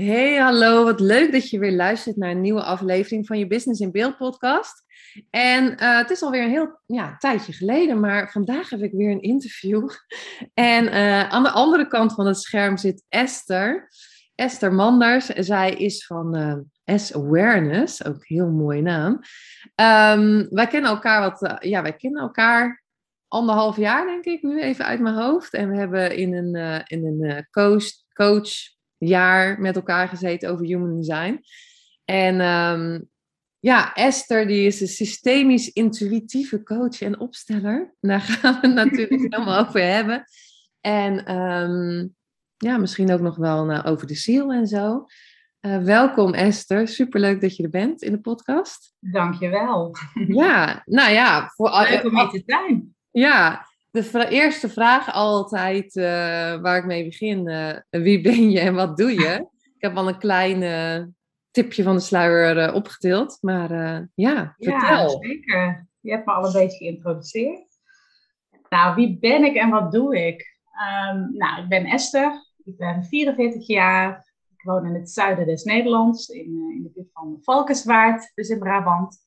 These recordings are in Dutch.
Hey, hallo. Wat leuk dat je weer luistert naar een nieuwe aflevering van je Business in Beeld podcast. En uh, het is alweer een heel ja, tijdje geleden, maar vandaag heb ik weer een interview. En uh, aan de andere kant van het scherm zit Esther. Esther Manders. Zij is van uh, S-Awareness, ook een heel mooie naam. Um, wij kennen elkaar wat, ja, wij kennen elkaar anderhalf jaar, denk ik, nu even uit mijn hoofd. En we hebben in een, in een coach, coach jaar met elkaar gezeten over human design. En um, ja, Esther die is een systemisch intuïtieve coach en opsteller. Daar gaan we het natuurlijk helemaal over hebben. En um, ja, misschien ook nog wel uh, over de ziel en zo. Uh, welkom Esther, superleuk dat je er bent in de podcast. Dankjewel. Ja, nou ja. Voor, Leuk om hier te zijn. Ja, de eerste vraag altijd uh, waar ik mee begin. Uh, wie ben je en wat doe je? ik heb al een klein uh, tipje van de sluier opgetild. Maar ja, vertel. Ja, zeker. Je hebt me al een beetje geïntroduceerd. Nou, wie ben ik en wat doe ik? Um, nou, ik ben Esther. Ik ben 44 jaar. Ik woon in het zuiden des Nederlands. In, in de buurt van Valkenswaard, dus in Brabant.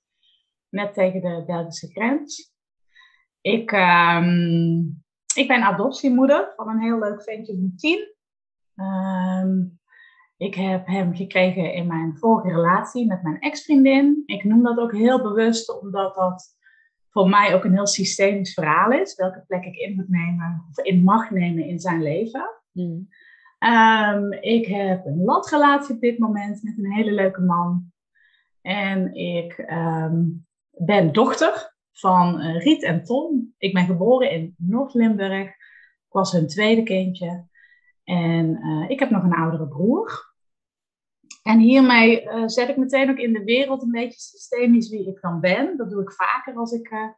Net tegen de Belgische grens. Ik, um, ik ben adoptiemoeder van een heel leuk ventje van tien. Um, ik heb hem gekregen in mijn vorige relatie met mijn ex-vriendin. Ik noem dat ook heel bewust, omdat dat voor mij ook een heel systemisch verhaal is. Welke plek ik in moet nemen, of in mag nemen in zijn leven. Mm. Um, ik heb een latrelatie op dit moment met een hele leuke man. En ik ben dochter van uh, Riet en Tom. Ik ben geboren in Noord-Limburg. Ik was hun tweede kindje. En uh, ik heb nog een oudere broer. En hiermee uh, zet ik meteen ook in de wereld een beetje systemisch wie ik dan ben. Dat doe ik vaker als ik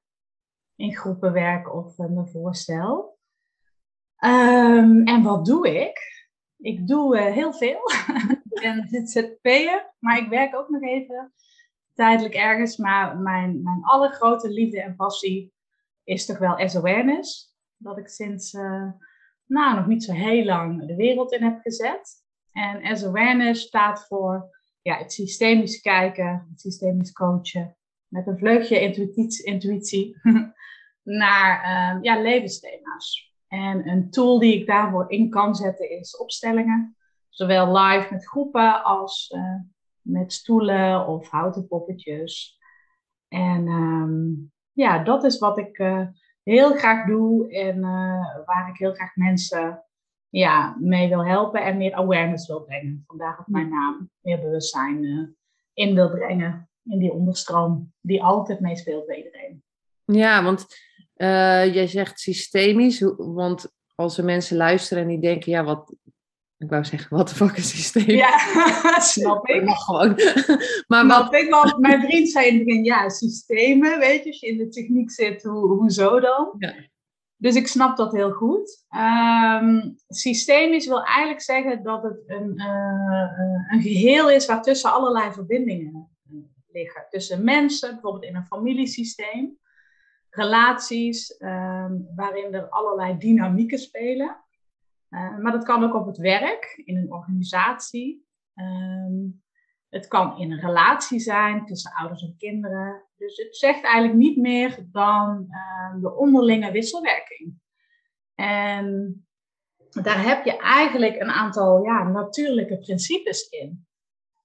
in groepen werk of me voorstel. Um, en wat doe ik? Ik doe heel veel. ik ben ZZP'er, maar ik werk ook nog even tijdelijk ergens. Maar mijn, mijn allergrote liefde en passie is toch wel S-awareness. Dat ik sinds, uh, nou, nog niet zo heel lang de wereld in heb gezet. En S-awareness staat voor ja, het systemisch kijken, het systemisch coachen. Met een vleugje intuïtie, intuïtie naar uh, ja, levensthema's. En een tool die ik daarvoor in kan zetten is opstellingen. Zowel live met groepen als uh, met stoelen of houten poppetjes. En um, ja, dat is wat ik uh, heel graag doe en uh, waar ik heel graag mensen ja, mee wil helpen en meer awareness wil brengen. Vandaag op mijn naam, meer bewustzijn uh, in wil brengen in die onderstroom die altijd meespeelt bij iedereen. Ja, want jij zegt systemisch, want als er mensen luisteren en die denken, ja, wat, ik wou zeggen, wat de fuck is systeem? Ja, snap ik. Mag gewoon. maar wat... ik, want mijn vriend zei in het begin, ja, systemen, weet je, als je in de techniek zit, hoe, hoezo dan? Ja. Dus ik snap dat heel goed. Um, systemisch wil eigenlijk zeggen dat het een, uh, een geheel is waartussen allerlei verbindingen liggen. Tussen mensen, bijvoorbeeld in een familiesysteem, relaties, um, waarin er allerlei dynamieken spelen. Uh, maar dat kan ook op het werk, in een organisatie. Um, het kan in een relatie zijn tussen ouders en kinderen. Dus het zegt eigenlijk niet meer dan uh, de onderlinge wisselwerking. En daar heb je eigenlijk een aantal ja, natuurlijke principes in.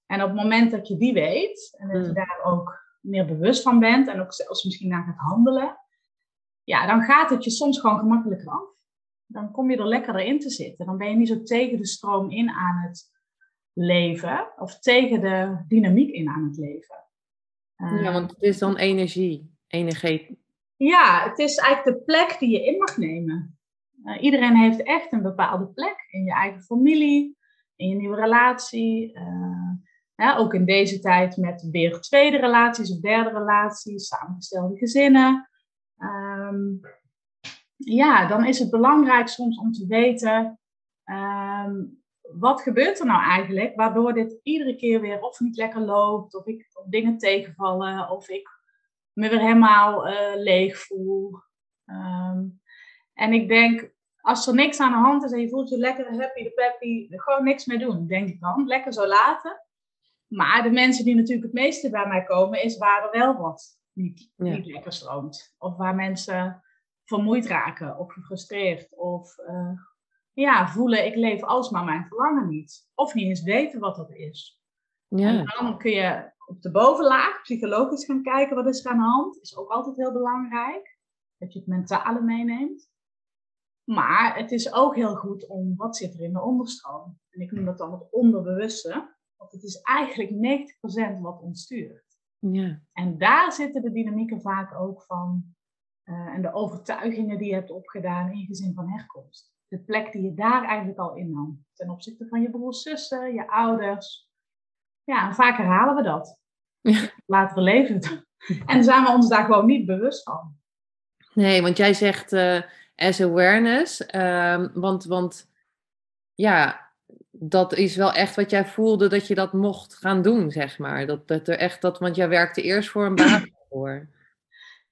En op het moment dat je die weet en dat je hmm. daar ook meer bewust van bent en ook zelfs misschien naar gaat handelen, ja, dan gaat het je soms gewoon gemakkelijker af dan kom je er lekkerder in te zitten. Dan ben je niet zo tegen de stroom in aan het leven of tegen de dynamiek in aan het leven. ja, eh, want het is dan energie, energie. Ja, het is eigenlijk de plek die je in mag nemen. Uh, iedereen heeft echt een bepaalde plek in je eigen familie, in je nieuwe relatie. Uh, ja, ook in deze tijd met weer tweede relaties of derde relaties, samengestelde gezinnen. Um, ja, dan is het belangrijk soms om te weten um, wat gebeurt er nou eigenlijk waardoor dit iedere keer weer of niet lekker loopt, of ik of dingen tegenvallen, of ik me weer helemaal uh, leeg voel. Um, en ik denk, als er niks aan de hand is en je voelt je lekker happy, de peppy, gewoon niks meer doen, denk ik dan. Lekker zo laten. Maar de mensen die natuurlijk het meeste bij mij komen, is waar er wel wat niet, niet lekker stroomt. Of waar mensen vermoeid raken of gefrustreerd. Of uh, ja, voelen ik leef alsmaar mijn verlangen niet. Of niet eens weten wat dat is. Ja. En dan kun je op de bovenlaag psychologisch gaan kijken wat is er aan de hand. Is ook altijd heel belangrijk. Dat je het mentale meeneemt. Maar het is ook heel goed om wat zit er in de onderstroom. En ik noem dat dan het onderbewuste. Want het is eigenlijk 90% wat ons stuurt. Ja. En daar zitten de dynamieken vaak ook van. Uh, en de overtuigingen die je hebt opgedaan in je gezin van herkomst. De plek die je daar eigenlijk al innam. Ten opzichte van je broers, zussen, je ouders. Ja, en vaak herhalen we dat. Ja. Later leven. En zijn we ons daar gewoon niet bewust van. Nee, want jij zegt uh, as awareness. Uh, want, want ja, dat is wel echt wat jij voelde dat je dat mocht gaan doen, zeg maar. Dat, dat er echt dat, want jij werkte eerst voor een baan voor.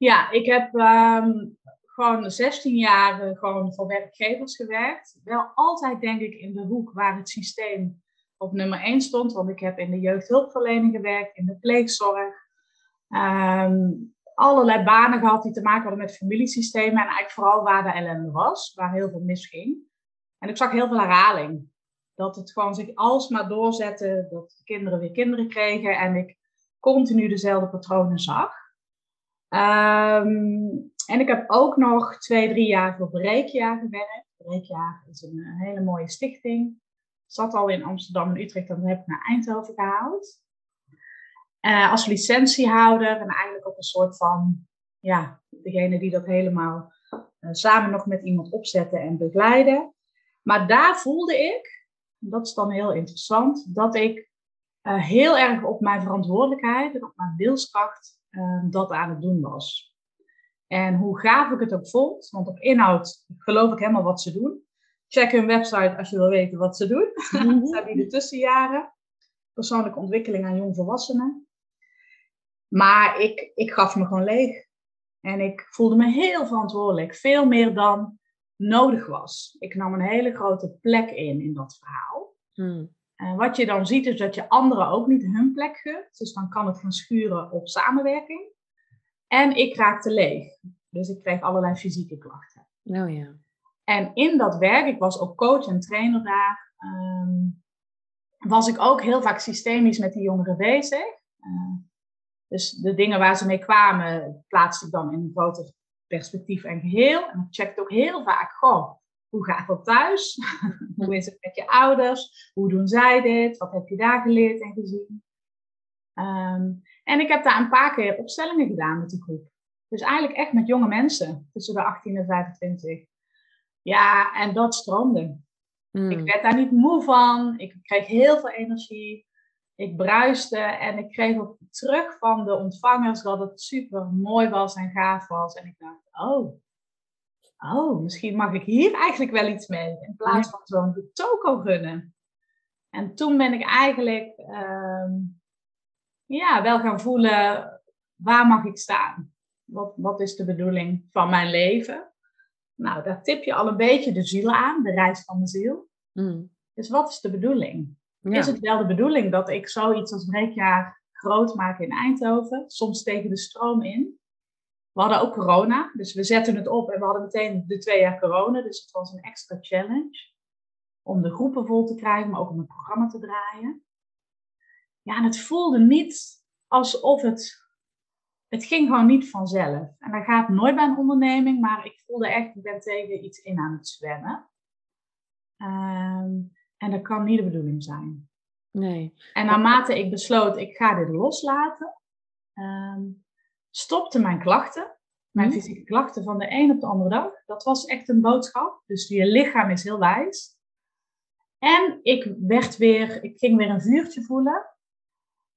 Ja, ik heb um, gewoon 16 jaar gewoon voor werkgevers gewerkt. Wel altijd denk ik in de hoek waar het systeem op nummer 1 stond. Want ik heb in de jeugdhulpverlening gewerkt, in de pleegzorg. Um, allerlei banen gehad die te maken hadden met familiesystemen. En eigenlijk vooral waar de ellende was, waar heel veel misging. En ik zag heel veel herhaling dat het gewoon zich alsmaar doorzette, dat kinderen weer kinderen kregen en ik continu dezelfde patronen zag. Um, en ik heb ook nog twee, drie jaar voor Breekjaar gewerkt. Breekjaar is een, een hele mooie stichting. Zat al in Amsterdam en Utrecht, dan heb ik naar Eindhoven gehaald. Uh, als licentiehouder en eigenlijk ook een soort van, ja, degene die dat helemaal uh, samen nog met iemand opzetten en begeleiden. Maar daar voelde ik dat is dan heel interessant, dat ik heel erg op mijn verantwoordelijkheid en op mijn wilskracht uh, dat aan het doen was. En hoe gaaf ik het ook vond, want op inhoud geloof ik helemaal wat ze doen. Check hun website als je wil weten wat ze doen. Mm zijn die de tussenjaren. Persoonlijke ontwikkeling aan jongvolwassenen. Maar ik, ik gaf me gewoon leeg. En ik voelde me heel verantwoordelijk. Veel meer dan nodig was. Ik nam een hele grote plek in in dat verhaal. Hmm. En wat je dan ziet is dat je anderen ook niet hun plek gunt. Dus dan kan het gaan schuren op samenwerking. En ik raakte leeg. Dus ik kreeg allerlei fysieke klachten. Oh ja. En in dat werk, ik was ook coach en trainer daar, ehm, was ik ook heel vaak systemisch met die jongeren bezig. Uh, dus de dingen waar ze mee kwamen, plaatste ik dan in een groter perspectief en geheel. En ik checkte ook heel vaak, goh, hoe gaat dat thuis? hoe is het met je ouders? Hoe doen zij dit? Wat heb je daar geleerd en gezien? Ehm, en ik heb daar een paar keer opstellingen gedaan met die groep. Dus eigenlijk echt met jonge mensen tussen de 18 en 25. Ja, en dat stroomde. Hmm. Ik werd daar niet moe van. Ik kreeg heel veel energie. Ik bruiste en ik kreeg ook terug van de ontvangers dat het super mooi was en gaaf was. En ik dacht, oh, oh, misschien mag ik hier eigenlijk wel iets mee. In plaats van zo'n toko gunnen. En toen ben ik eigenlijk ehm, ja, wel gaan voelen, waar mag ik staan? Wat, wat is de bedoeling van mijn leven? Nou, daar tip je al een beetje de ziel aan, de reis van de ziel. Mm. Dus wat is de bedoeling? Is het wel de bedoeling dat ik zoiets als breekjaar groot maak in Eindhoven, soms tegen de stroom in? We hadden ook corona, dus we zetten het op en we hadden meteen de twee jaar corona. Dus het was een extra challenge om de groepen vol te krijgen, maar ook om het programma te draaien. Ja, en het voelde niet alsof het. Het ging gewoon niet vanzelf. En dat gaat nooit bij een onderneming, maar ik voelde echt, ik ben tegen iets in aan het zwemmen. Ehm, en dat kan niet de bedoeling zijn. Nee. En naarmate ik besloot, ik ga dit loslaten, um, stopten mijn klachten. Mijn Hm? fysieke klachten van de een op de andere dag. Dat was echt een boodschap. Dus je lichaam is heel wijs. En ik werd weer, ik ging weer een vuurtje voelen.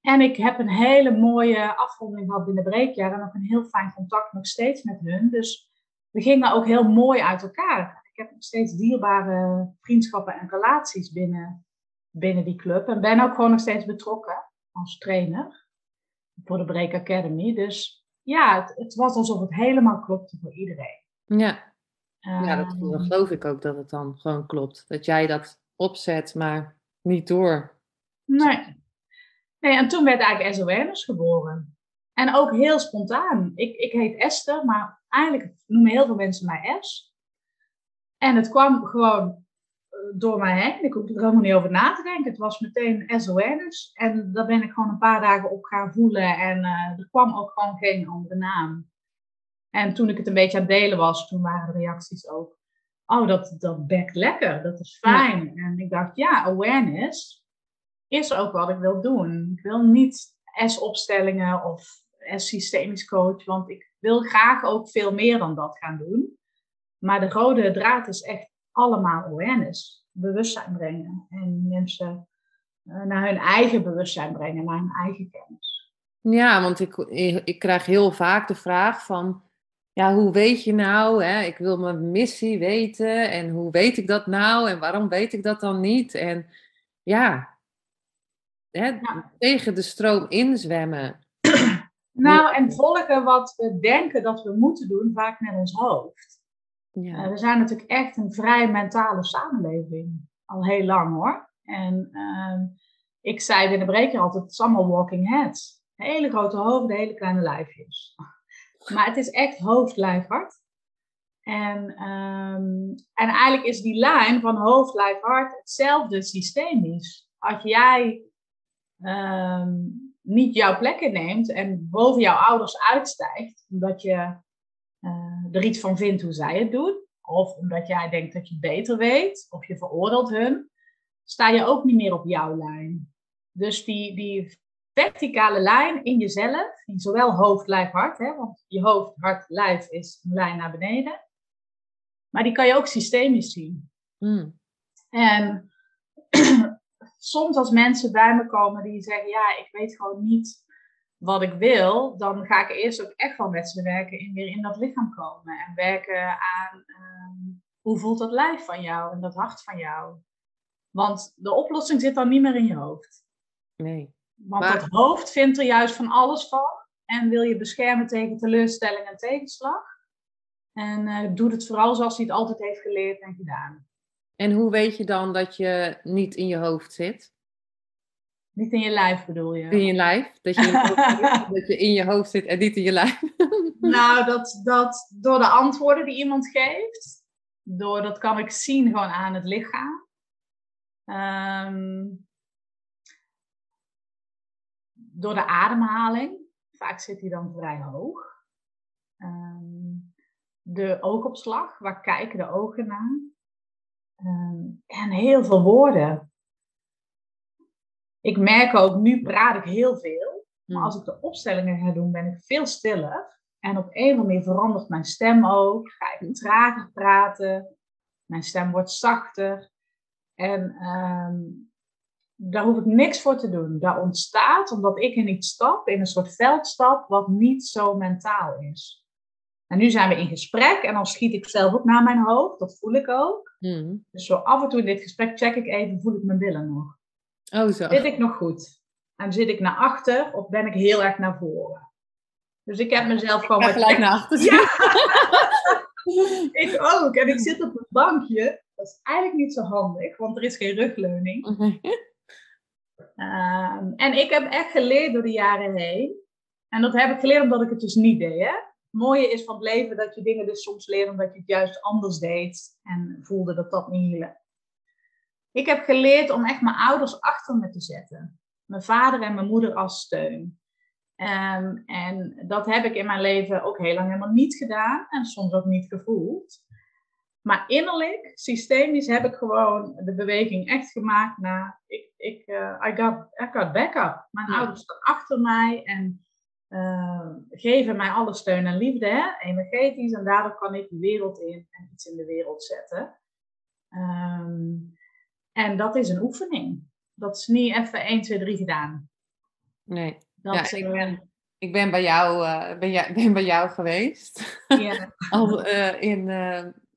En ik heb een hele mooie afronding gehad binnen Breekjaar. En ook een heel fijn contact nog steeds met hun. Dus we gingen ook heel mooi uit elkaar. Ik heb nog steeds dierbare vriendschappen en relaties binnen, binnen die club. En ben ook gewoon nog steeds betrokken als trainer voor de Break Academy. Dus ja, het, het was alsof het helemaal klopte voor iedereen. Ja, ja dat, Ehm, dat geloof ik ook dat het dan gewoon klopt. Dat jij dat opzet, maar niet door. Nee. nee. En toen werd eigenlijk S Awareness geboren. En ook heel spontaan. Ik, ik heet Esther, maar eigenlijk noemen heel veel mensen mij S. En het kwam gewoon door mij heen. Ik hoefde er helemaal niet over na te denken. Het was meteen S Awareness. En daar ben ik gewoon een paar dagen op gaan voelen. En eh, er kwam ook gewoon geen andere naam. En toen ik het een beetje aan het delen was, toen waren de reacties ook. Oh, dat, dat bekt lekker, dat is fijn. En ik dacht, ja, awareness is ook wat ik wil doen. Ik wil niet S-opstellingen of S-systemisch coach, want ik wil graag ook veel meer dan dat gaan doen. Maar de rode draad is echt allemaal awareness, bewustzijn brengen. En mensen eh, naar hun eigen bewustzijn brengen, naar hun eigen kennis. Ja, want ik, ik krijg heel vaak de vraag van, ja, hoe weet je nou? Hè? Ik wil mijn missie weten en hoe weet ik dat nou? En waarom weet ik dat dan niet? En ja, hè, Ja. tegen de stroom inzwemmen. Nou, en volgen wat we denken dat we moeten doen, vaak met ons hoofd. Ja. Uh, we zijn natuurlijk echt een vrij mentale samenleving. Al heel lang hoor. En uh, ik zei binnen Breker altijd, het is allemaal walking heads. Hele grote hoofden, hele kleine lijfjes. Maar het is echt hoofd, lijf, hart. En, um, en eigenlijk is die lijn van hoofd, lijf, hart hetzelfde systemisch. Als jij um, niet jouw plek inneemt en boven jouw ouders uitstijgt, omdat je er iets van vindt hoe zij het doen, of omdat jij denkt dat je beter weet, of je veroordeelt hun, sta je ook niet meer op jouw lijn. Dus die, die verticale lijn in jezelf, die zowel hoofd, lijf, hart, hè, want je hoofd, hart, lijf is een lijn naar beneden, maar die kan je ook systemisch zien. Mm. En soms als mensen bij me komen die zeggen, ja, ik weet gewoon niet wat ik wil, dan ga ik eerst ook echt wel met ze werken in weer in dat lichaam komen. En werken aan um, hoe voelt dat lijf van jou en dat hart van jou. Want de oplossing zit dan niet meer in je hoofd. Nee. Want maar... dat hoofd vindt er juist van alles van en wil je beschermen tegen teleurstelling en tegenslag. En uh, doet het vooral zoals hij het altijd heeft geleerd en gedaan. En hoe weet je dan dat je niet in je hoofd zit? Niet in je lijf bedoel je? In je lijf? Dat je in je hoofd, zit, dat je in je hoofd zit en niet in je lijf? nou, dat, dat door de antwoorden die iemand geeft. Door, dat kan ik zien gewoon aan het lichaam. Um, door de ademhaling. Vaak zit hij dan vrij hoog. Um, de oogopslag, waar kijken de ogen naar? Um, en heel veel woorden. Ik merk ook, nu praat ik heel veel. Maar als ik de opstellingen ga doen, ben ik veel stiller. En op een of andere manier verandert mijn stem ook. Ga ik trager praten. Mijn stem wordt zachter. En um, daar hoef ik niks voor te doen. Daar ontstaat, omdat ik in iets stap, in een soort veld stap, wat niet zo mentaal is. En nu zijn we in gesprek en dan schiet ik zelf ook naar mijn hoofd. Dat voel ik ook. Mm. Dus zo af en toe in dit gesprek check ik even, voel ik mijn billen nog? Oh zo. Zit ik nog goed? En zit ik naar achter of ben ik heel erg naar voren? Dus ik heb mezelf gewoon... Ja, gelijk naar achter. Ja! ik ook. En ik zit op een bankje. Dat is eigenlijk niet zo handig, want er is geen rugleuning. Um, en ik heb echt geleerd door de jaren heen. En dat heb ik geleerd omdat ik het dus niet deed. Hè? Het mooie is van het leven dat je dingen dus soms leert omdat je het juist anders deed. En voelde dat dat niet. Ik heb geleerd om echt mijn ouders achter me te zetten. Mijn vader en mijn moeder als steun. Um, en dat heb ik in mijn leven ook heel lang helemaal niet gedaan. En soms ook niet gevoeld. Maar innerlijk, systemisch, heb ik gewoon de beweging echt gemaakt naar... Ik, ik, uh, I, got, I got backup. Mijn Ja. ouders staan achter mij. En uh, geven mij alle steun en liefde, hè, energetisch. En daardoor kan ik de wereld in en iets in de wereld zetten. Ehm, en dat is een oefening. Dat is niet even 1, 2, 3 gedaan. Nee. Dat, ja, ik, ben, ik ben bij jou, uh, ben, ben bij jou geweest. Ja. Al, uh, in,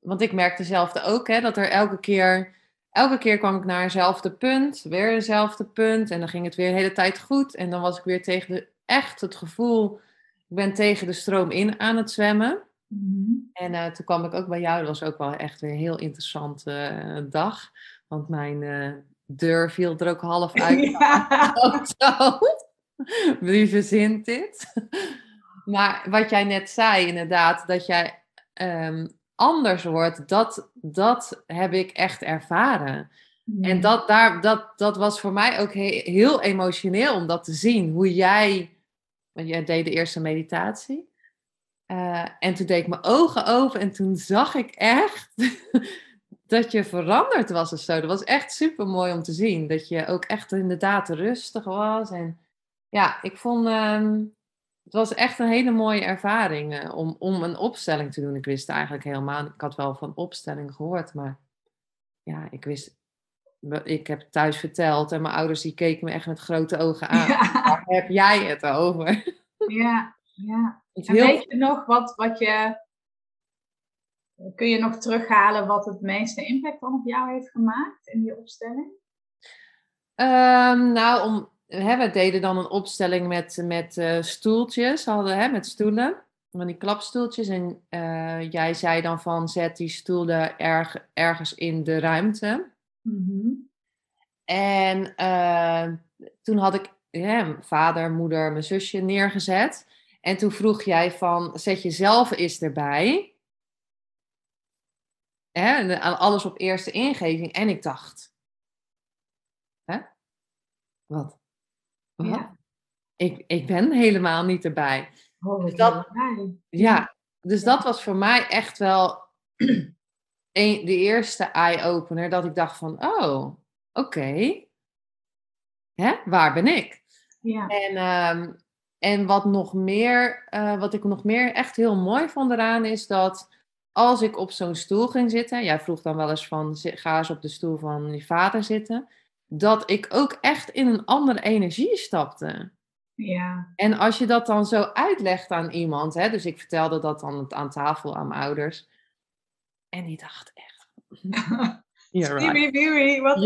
want ik merkte zelf ook, hè, dat er elke keer elke keer kwam ik naar hetzelfde punt, weer hetzelfde punt. En dan ging het weer de hele tijd goed. En dan was ik weer tegen de, echt het gevoel, ik ben tegen de stroom in aan het zwemmen. Mhm. En toen kwam ik ook bij jou. Dat was ook wel echt weer een heel interessante dag. Want mijn uh, deur viel er ook half uit. Ja. Wie verzint dit? maar wat jij net zei, inderdaad, dat jij um, anders wordt, dat, dat heb ik echt ervaren. En dat, daar, dat, dat was voor mij ook heel emotioneel om dat te zien. Hoe jij, want jij deed de eerste meditatie. Uh, en toen deed ik mijn ogen open en toen zag ik echt dat je veranderd was of zo. Dat was echt super mooi om te zien. Dat je ook echt inderdaad rustig was. En ja, ik vond, ehm, het was echt een hele mooie ervaring uh, om, om een opstelling te doen. Ik wist eigenlijk helemaal, ik had wel van opstelling gehoord, maar ja, ik wist, ik heb thuis verteld en mijn ouders die keken me echt met grote ogen aan. Waar heb jij het over? Ja, ja. En weet je nog wat, wat je, kun je nog terughalen wat het meeste impact dan op jou heeft gemaakt in die opstelling? Um, nou, om, hè, we deden dan een opstelling met, met uh, stoeltjes, hadden, hè, met stoelen, van die klapstoeltjes. En uh, jij zei dan van zet die stoelen erg, ergens in de ruimte. Mm-hmm. En uh, toen had ik ja, vader, moeder, mijn zusje neergezet. En toen vroeg jij van zet jezelf eens erbij. Hè, alles op eerste ingeving. En ik dacht, hè? Wat? Ja. Ik, ik ben helemaal niet erbij. Oh, dus dat, ja, dus dat was voor mij echt wel een, de eerste eye-opener. Dat ik dacht van, oh, oké. Hè, waar ben ik? Ja. En, um, en wat nog meer, uh, wat ik nog meer echt heel mooi vond eraan is dat als ik op zo'n stoel ging zitten, jij vroeg dan wel eens van, ga eens op de stoel van je vader zitten dat ik ook echt in een andere energie stapte. Ja. En als je dat dan zo uitlegt aan iemand, hè, dus ik vertelde dat dan aan tafel aan mijn ouders. En die dacht echt. Right. wat right.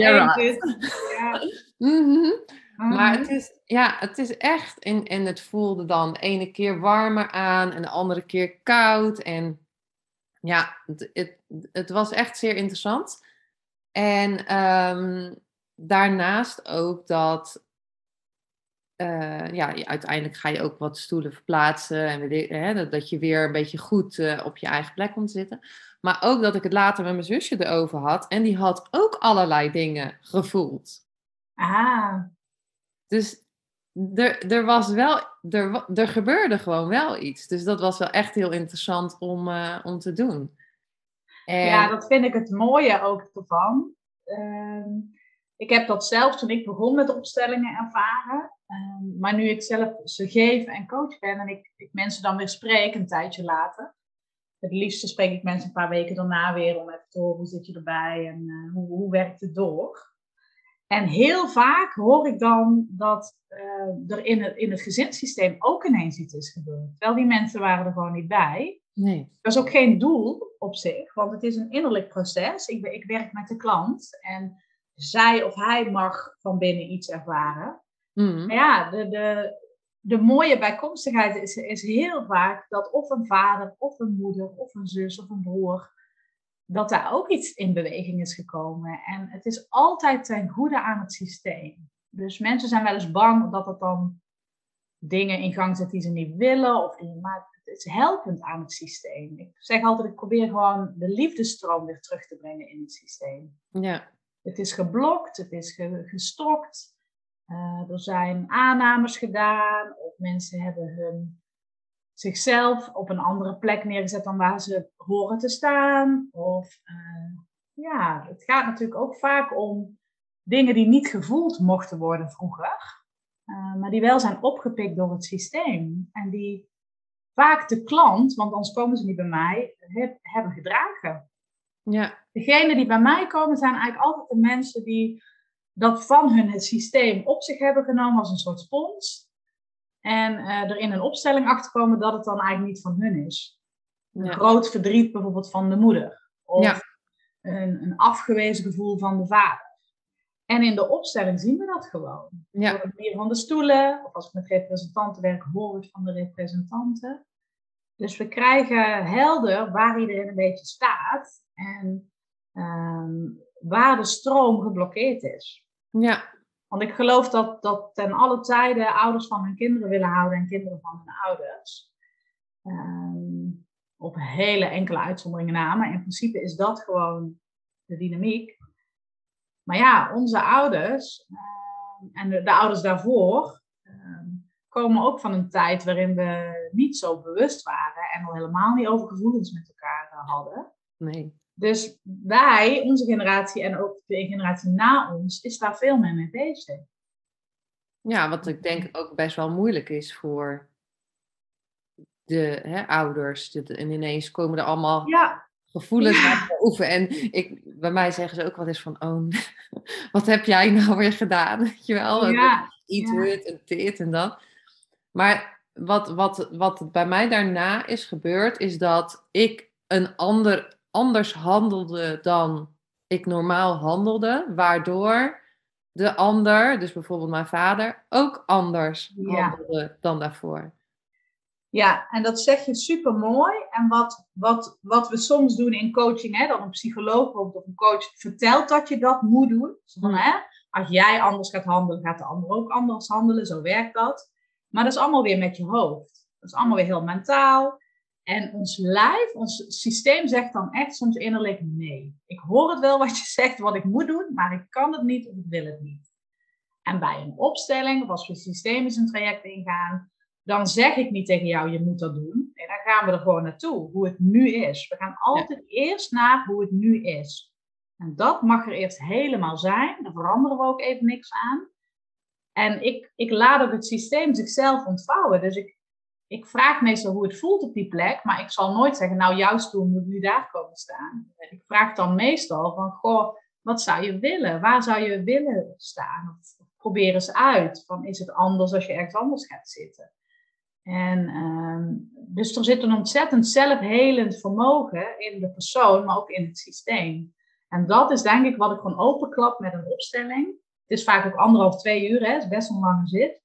Ja. Mhm. Maar het is, ja, het is echt, en, en het voelde dan de ene keer warmer aan en de andere keer koud. En ja, het, het, het was echt zeer interessant. En um, daarnaast ook dat uh, ja, uiteindelijk ga je ook wat stoelen verplaatsen. En hè, dat, dat je weer een beetje goed uh, op je eigen plek komt zitten. Maar ook dat ik het later met mijn zusje erover had. En die had ook allerlei dingen gevoeld. Ah. Dus er, er was wel, er, er gebeurde gewoon wel iets. Dus dat was wel echt heel interessant om, uh, om te doen. En... Ja, dat vind ik het mooie ook ervan. Ehm, ik heb dat zelf toen ik begon met opstellingen ervaren. Um, maar nu ik zelf ze geef en coach ben en ik, ik, mensen dan weer spreek een tijdje later. Het liefste spreek ik mensen een paar weken daarna weer om even te horen hoe zit je erbij en uh, hoe, hoe werkt het door. En heel vaak hoor ik dan dat uh, er in het, in het gezinssysteem ook ineens iets is gebeurd. Terwijl die mensen waren er gewoon niet bij. Nee. Dat is ook geen doel op zich, want het is een innerlijk proces. Ik, ik werk met de klant en zij of hij mag van binnen iets ervaren. Mm. Maar ja, de, de, de mooie bijkomstigheid is, is heel vaak dat of een vader, of een moeder, of een zus, of een broer, dat daar ook iets in beweging is gekomen. En het is altijd ten goede aan het systeem. Dus mensen zijn wel eens bang dat het dan dingen in gang zet die ze niet willen. Of die, maar het is helpend aan het systeem. Ik zeg altijd, ik probeer gewoon de liefdestroom weer terug te brengen in het systeem. Ja. Het is geblokt, het is gestokt. Uh, er zijn aannames gedaan, of mensen hebben hun, zichzelf op een andere plek neergezet dan waar ze horen te staan. Of uh, ja, het gaat natuurlijk ook vaak om dingen die niet gevoeld mochten worden vroeger. uh, maar die wel zijn opgepikt door het systeem. En die vaak de klant, want anders komen ze niet bij mij, heb, hebben gedragen. Ja. Degenen die bij mij komen zijn eigenlijk altijd de mensen die dat van hun het systeem op zich hebben genomen als een soort spons. En uh, er in een opstelling achterkomen dat het dan eigenlijk niet van hun is. Een groot verdriet bijvoorbeeld van de moeder. Of ja. een, een afgewezen gevoel van de vader. En in de opstelling zien we dat gewoon. Ja. Door de manier van de stoelen, of als ik met representanten werk, hoor het van de representanten. Dus we krijgen helder waar iedereen een beetje staat en um, waar de stroom geblokkeerd is. Ja. Want ik geloof dat, dat ten alle tijde ouders van hun kinderen willen houden en kinderen van hun ouders. Um, op hele enkele uitzonderingen na, maar in principe is dat gewoon de dynamiek. Maar ja, onze ouders uh, en de, de, ouders daarvoor uh, komen ook van een tijd waarin we niet zo bewust waren en al helemaal niet over gevoelens met elkaar uh, hadden. Nee. Dus wij, onze generatie en ook de generatie na ons, is daar veel meer mee bezig. Ja, wat ik denk ook best wel moeilijk is voor de hè, ouders. En ineens komen er allemaal ja. gevoelens naar boven. En ik, bij mij zeggen ze ook wel eens van, oh, wat heb jij nou weer gedaan? Weet je wel? Ja. Iets ja. en dit en dat. Maar wat, wat, wat bij mij daarna is gebeurd, is dat ik een ander anders handelde dan ik normaal handelde, waardoor de ander, dus bijvoorbeeld mijn vader, ook anders handelde dan daarvoor. Ja, en dat zeg je super mooi. En wat, wat, wat we soms doen in coaching, hè, dan een psycholoog of een coach vertelt dat je dat moet doen. Van, hmm. hè, als jij anders gaat handelen, gaat de ander ook anders handelen. Zo werkt dat. Maar dat is allemaal weer met je hoofd. Dat is allemaal weer heel mentaal. En ons lijf, ons systeem zegt dan echt soms innerlijk nee. Ik hoor het wel wat je zegt, wat ik moet doen, maar ik kan het niet of ik wil het niet. En bij een opstelling, of als we systemisch een traject ingaan, dan zeg ik niet tegen jou, je moet dat doen. En dan gaan we er gewoon naartoe, hoe het nu is. We gaan altijd eerst naar hoe het nu is. En dat mag er eerst helemaal zijn. Daar veranderen we ook even niks aan. En ik, ik laat ook het systeem zichzelf ontvouwen. Dus ik, ik vraag meestal hoe het voelt op die plek, maar ik zal nooit zeggen, nou jouw stoel moet nu daar komen staan. Ik vraag dan meestal van, goh, wat zou je willen? Waar zou je willen staan? Of probeer eens uit, van is het anders als je ergens anders gaat zitten? En um, dus er zit een ontzettend zelfhelend vermogen in de persoon, maar ook in het systeem. En dat is denk ik wat ik gewoon openklap met een opstelling. Het is vaak ook anderhalf, twee uur, hè, het is best een lange zit.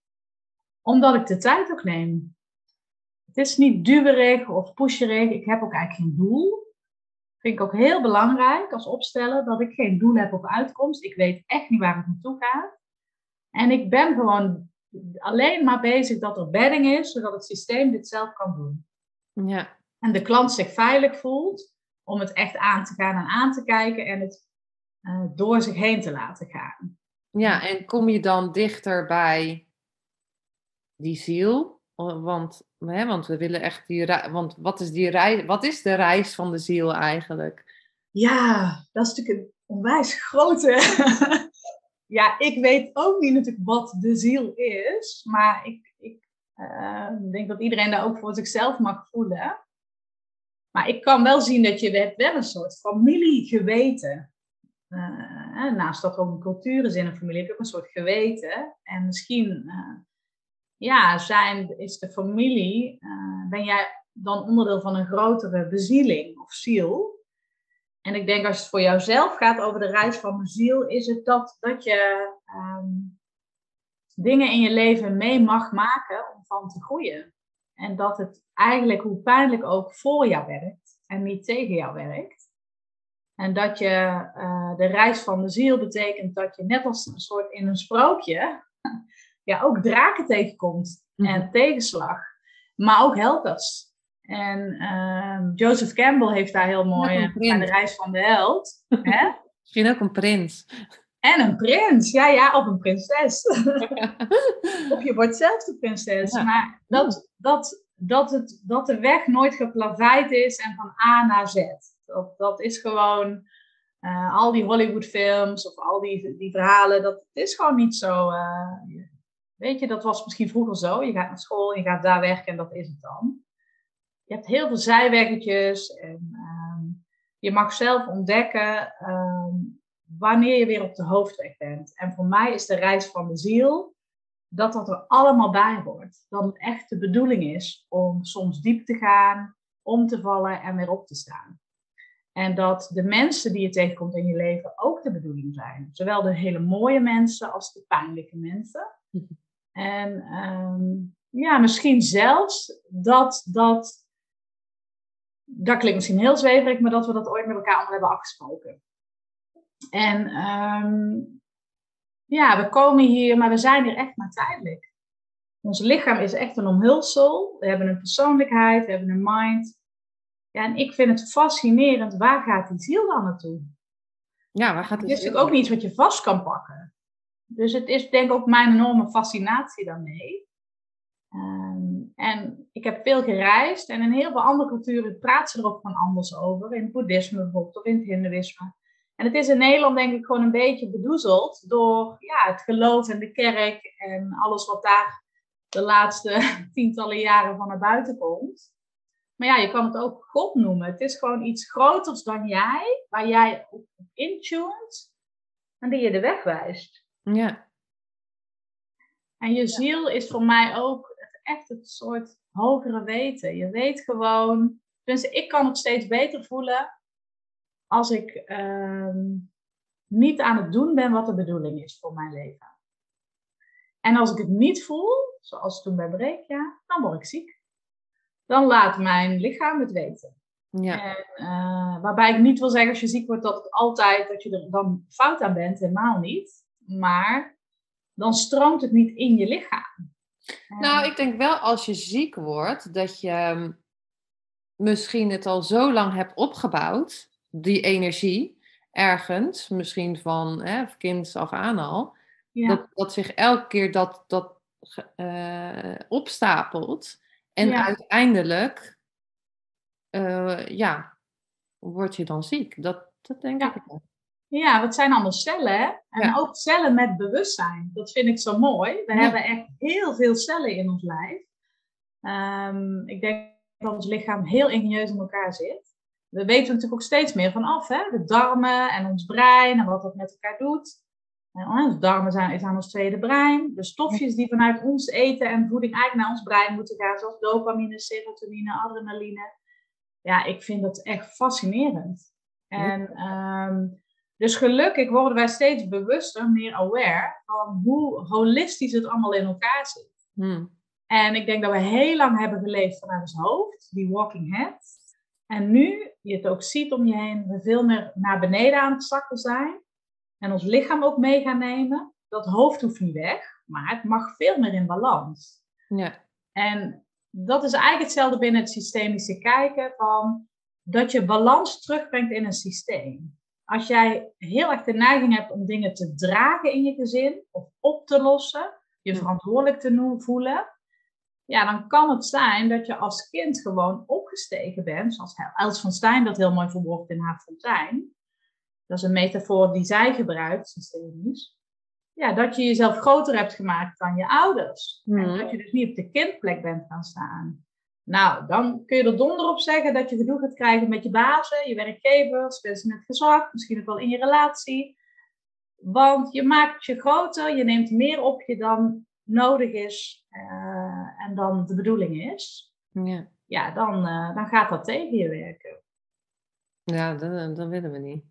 Omdat ik de tijd ook neem. Het is niet duwerig of pusherig. Ik heb ook eigenlijk geen doel. Vind ik ook heel belangrijk als opsteller dat ik geen doel heb of uitkomst. Ik weet echt niet waar het naartoe gaat. En ik ben gewoon alleen maar bezig dat er bedding is, zodat het systeem dit zelf kan doen. Ja. En de klant zich veilig voelt om het echt aan te gaan en aan te kijken en het uh, door zich heen te laten gaan. Ja, en kom je dan dichter bij die ziel? Want, hè, want we willen echt die Want wat is, die reis, wat is de reis van de ziel eigenlijk? Ja, dat is natuurlijk een onwijs grote. ja, ik weet ook niet natuurlijk wat de ziel is. Maar ik, ik uh, denk dat iedereen daar ook voor zichzelf mag voelen. Maar ik kan wel zien dat je hebt wel een soort familiegeweten. Uh, naast dat er ook een cultuur is in een familie, heb je ook een soort geweten. En misschien uh, ja, zijn, is de familie, uh, ben jij dan onderdeel van een grotere bezieling of ziel. En ik denk als het voor jouzelf gaat over de reis van de ziel, is het dat, dat je um, dingen in je leven mee mag maken om van te groeien. En dat het eigenlijk, hoe pijnlijk ook, voor jou werkt en niet tegen jou werkt. En dat je uh, de reis van de ziel betekent dat je net als een soort in een sprookje ja, ook draken tegenkomt en mhm. tegenslag. Maar ook helpers. En uh, Joseph Campbell heeft daar heel mooi aan de reis van de held. Hè? Misschien ook een prins. En een prins, ja, ja, of een prinses. of je wordt zelf de prinses. Maar dat, dat, dat, het, dat de weg nooit geplaveid is en van A naar Z. Dat, dat is gewoon uh, al die Hollywoodfilms of al die, die verhalen, dat is gewoon niet zo. Uh, weet je, dat was misschien vroeger zo. Je gaat naar school, je gaat daar werken en dat is het dan. Je hebt heel veel zijweggetjes en ehm, je mag zelf ontdekken ehm, wanneer je weer op de hoofdweg bent. En voor mij is de reis van de ziel dat dat er allemaal bij hoort. Dat het echt de bedoeling is om soms diep te gaan, om te vallen en weer op te staan. En dat de mensen die je tegenkomt in je leven ook de bedoeling zijn. Zowel de hele mooie mensen als de pijnlijke mensen. En ehm, ja, misschien zelfs dat, dat, dat klinkt misschien heel zweverig, maar dat we dat ooit met elkaar allemaal hebben afgesproken. En ehm, ja, we komen hier, maar we zijn hier echt maar tijdelijk. Ons lichaam is echt een omhulsel. We hebben een persoonlijkheid, we hebben een mind. Ja, en ik vind het fascinerend, waar gaat die ziel dan naartoe? Ja, waar gaat die Het is natuurlijk ook niet wat je vast kan pakken. Dus het is denk ik ook mijn enorme fascinatie daarmee. Um, en ik heb veel gereisd en in heel veel andere culturen praten ze er ook van anders over. In het boeddhisme bijvoorbeeld of in het hindoeïsme. En het is in Nederland denk ik gewoon een beetje bedoezeld door ja, het geloof en de kerk en alles wat daar de laatste tientallen jaren van naar buiten komt. Maar ja, je kan het ook God noemen. Het is gewoon iets groters dan jij, waar jij op intunt en die je de weg wijst. Ja. En je ziel is voor mij ook echt het soort hogere weten. Je weet gewoon, dus ik kan het steeds beter voelen als ik ehm, niet aan het doen ben wat de bedoeling is voor mijn leven. En als ik het niet voel, zoals toen bij Breekja, dan word ik ziek. Dan laat mijn lichaam het weten. Ja. En, uh, waarbij ik niet wil zeggen als je ziek wordt dat het altijd dat je er dan fout aan bent, helemaal niet. Maar dan stroomt het niet in je lichaam. Nou, ik denk wel als je ziek wordt, dat je ehm, misschien het al zo lang hebt opgebouwd, die energie, ergens, misschien van hè, kind af aan al, dat, dat zich elke keer dat, dat uh, opstapelt. En uiteindelijk, uh, ja, word je dan ziek. Dat, dat denk ik wel. Ja, wat zijn allemaal cellen, hè? En ook cellen met bewustzijn. Dat vind ik zo mooi. We hebben echt heel veel cellen in ons lijf. Um, ik denk dat ons lichaam heel ingenieus in elkaar zit. We weten natuurlijk ook steeds meer van af, hè? De darmen en ons brein en wat dat met elkaar doet. En de darmen zijn, is aan ons tweede brein. De stofjes die vanuit ons eten en voeding eigenlijk naar ons brein moeten gaan, zoals dopamine, serotonine, adrenaline. Ja, ik vind dat echt fascinerend. En um, dus gelukkig worden wij steeds bewuster, meer aware van hoe holistisch het allemaal in elkaar zit. Hmm. En ik denk dat we heel lang hebben geleefd vanuit ons hoofd, die walking head. En nu je het ook ziet om je heen, we veel meer naar beneden aan het zakken zijn. En ons lichaam ook mee gaan nemen. Dat hoofd hoeft niet weg, maar het mag veel meer in balans. Ja. En dat is eigenlijk hetzelfde binnen het systemische kijken van dat je balans terugbrengt in een systeem als jij heel erg de neiging hebt om dingen te dragen in je gezin of op te lossen, je verantwoordelijk te voelen, ja, dan kan het zijn dat je als kind gewoon opgestegen bent, zoals Els van Stein dat heel mooi verwoord in haar fontein. Dat is een metafoor die zij gebruikt, systemisch. Ja, dat je jezelf groter hebt gemaakt dan je ouders. En hmm. dat je dus niet op de kindplek bent gaan staan. Nou, dan kun je er donder op zeggen dat je gedoe gaat krijgen met je bazen, je werkgevers, mensen met gezag, misschien ook wel in je relatie. Want je maakt je groter, je neemt meer op je dan nodig is uh, en dan de bedoeling is. Ja, ja dan, uh, dan gaat dat tegen je werken. Ja, dat, dat willen we niet.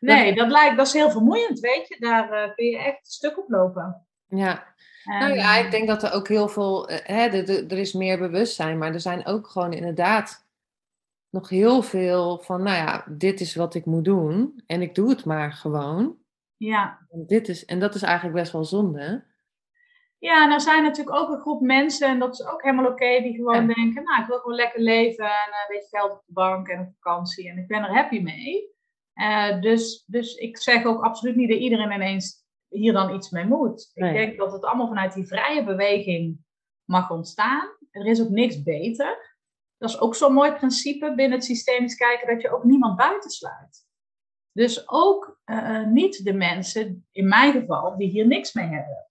Nee, dat, lijkt, dat is heel vermoeiend, weet je. Daar uh, kun je echt stuk op lopen. Ja, nou ja, ik denk dat er ook heel veel, eh, hè, er is meer bewustzijn, maar er zijn ook gewoon inderdaad nog heel veel van, nou ja, dit is wat ik moet doen en ik doe het maar gewoon. Ja. En, dit is, en dat is eigenlijk best wel zonde. Ja, en er zijn natuurlijk ook een groep mensen, en dat is ook helemaal oké, die gewoon denken, nou, ik wil gewoon lekker leven en een eh, beetje geld op de bank en op vakantie en ik ben er happy mee. Uh, dus, dus ik zeg ook absoluut niet dat iedereen ineens hier dan iets mee moet. Ik denk dat het allemaal vanuit die vrije beweging mag ontstaan. Er is ook niks beter. Dat is ook zo'n mooi principe binnen het systemisch kijken, dat je ook niemand buitensluit. Dus ook uh, niet de mensen, in mijn geval, die hier niks mee hebben.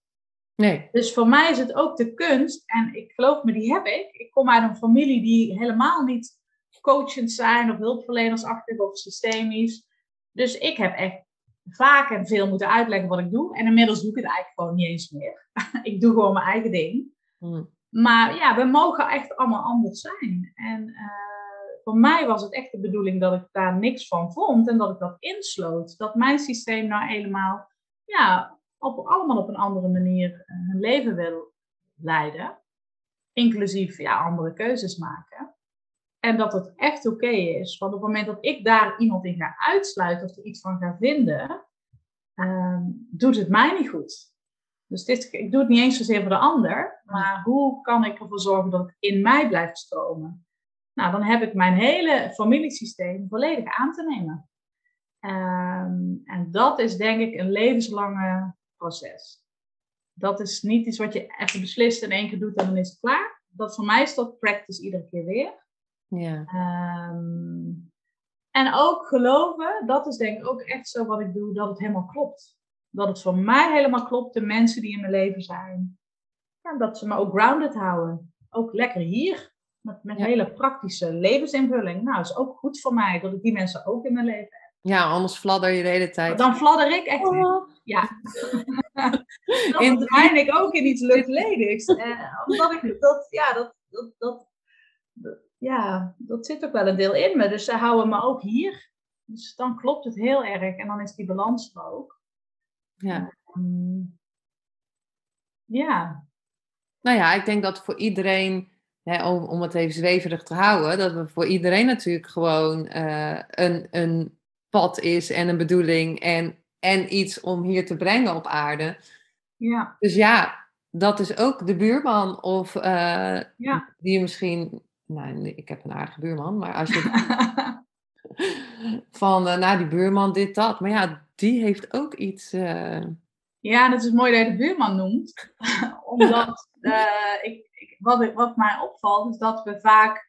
Nee. Dus voor mij is het ook de kunst, en ik geloof me, die heb ik. Ik kom uit een familie die helemaal niet coachend zijn of hulpverlenersachtig of systemisch. Dus ik heb echt vaak en veel moeten uitleggen wat ik doe. En inmiddels doe ik het eigenlijk gewoon niet eens meer. ik doe gewoon mijn eigen ding. Hmm. Maar ja, we mogen echt allemaal anders zijn. En uh, voor mij was het echt de bedoeling dat ik daar niks van vond en dat ik dat insloot. Dat mijn systeem nou helemaal, ja, op, allemaal op een andere manier uh, hun leven wil leiden. Inclusief ja, andere keuzes maken. En dat het echt oké is. Want op het moment dat ik daar iemand in ga uitsluiten of er iets van ga vinden, uh, doet het mij niet goed. Dus dit, ik doe het niet eens zozeer voor de ander, maar hoe kan ik ervoor zorgen dat het in mij blijft stromen? Nou, dan heb ik mijn hele familiesysteem volledig aan te nemen. Um, en dat is denk ik een levenslange proces. Dat is niet iets wat je even beslist in één keer doet en dan is het klaar. Dat voor mij is dat practice iedere keer weer. Ja. Um, en ook geloven, dat is denk ik ook echt zo wat ik doe, dat het helemaal klopt. Dat het voor mij helemaal klopt, de mensen die in mijn leven zijn. Ja, dat ze me ook grounded houden. Ook lekker hier, met, met hele praktische levensinvulling. Nou, is ook goed voor mij dat ik die mensen ook in mijn leven heb. Ja, anders fladder je de hele tijd. Dan fladder ik echt. Oh. Ja. dan verdwijn ik ook in iets luchtledigs. Eh, omdat ik dat, ja, dat, dat, dat, ja, dat zit ook wel een deel in me. Dus ze houden me ook hier. Dus dan klopt het heel erg en dan is die balans er ook. Ja. Um, ja. Nou ja, ik denk dat voor iedereen, hè, om, om het even zweverig te houden, dat we voor iedereen natuurlijk gewoon uh, een, een pad is en een bedoeling en, en iets om hier te brengen op aarde. Ja. Dus ja, dat is ook de buurman of uh, ja. die je misschien nou, ik heb een aardige buurman, maar als je van, uh, nou, die buurman, dit, dat. Maar ja, die heeft ook iets. Uh... Ja, dat is mooi dat je de buurman noemt. Omdat uh, ik, ik, wat, wat mij opvalt, is dat we vaak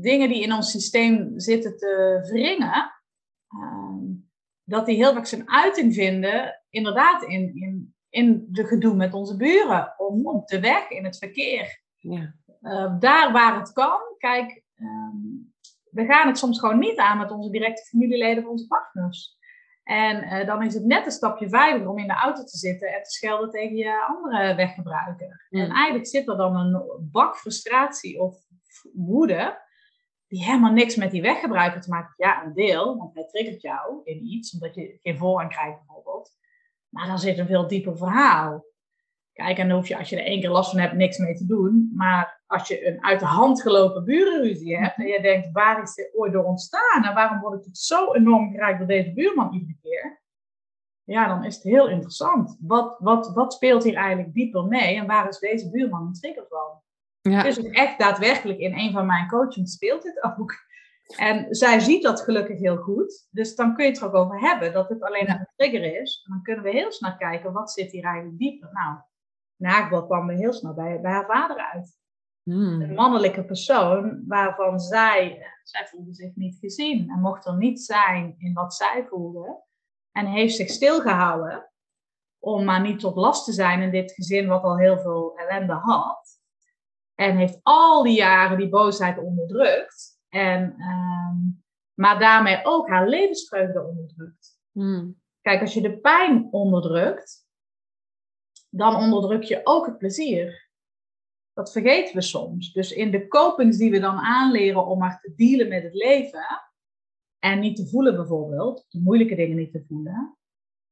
dingen die in ons systeem zitten te wringen, ehm, dat die heel vaak zijn uiting vinden, inderdaad, in, in, in de gedoe met onze buren, of op de weg, in het verkeer. Ja. Uh, daar waar het kan, kijk, um, we gaan het soms gewoon niet aan met onze directe familieleden of onze partners. En uh, dan is het net een stapje veiliger om in de auto te zitten en te schelden tegen je andere weggebruiker. Mm. En eigenlijk zit er dan een bak frustratie of woede, die helemaal niks met die weggebruiker te maken heeft. Ja, een deel, want hij triggert jou in iets, omdat je geen voorrang krijgt bijvoorbeeld. Maar dan zit een veel dieper verhaal. Kijk, en dan hoef je als je er één keer last van hebt niks mee te doen. Maar als je een uit de hand gelopen burenruzie hebt en je denkt, waar is dit ooit door ontstaan? En waarom word ik tot zo enorm geraakt door deze buurman iedere keer? Ja, dan is het heel interessant. Wat, wat, wat speelt hier eigenlijk dieper mee en waar is deze buurman een trigger van? Ja. Dus echt daadwerkelijk in een van mijn coachings speelt dit ook. En zij ziet dat gelukkig heel goed. Dus dan kun je het er ook over hebben dat het alleen een trigger is. En dan kunnen we heel snel kijken, wat zit hier eigenlijk dieper? Nou, Naakbal kwam heel snel bij, bij haar vader uit. Hmm. Een mannelijke persoon waarvan zij, zij voelde zich niet gezien en mocht er niet zijn in wat zij voelde. En heeft zich stilgehouden om maar niet tot last te zijn in dit gezin wat al heel veel ellende had. En heeft al die jaren die boosheid onderdrukt. En, um, maar daarmee ook haar levensvreugde onderdrukt. Hmm. Kijk, als je de pijn onderdrukt, dan onderdruk je ook het plezier. Dat vergeten we soms. Dus in de copings die we dan aanleren om maar te dealen met het leven en niet te voelen bijvoorbeeld, de moeilijke dingen niet te voelen,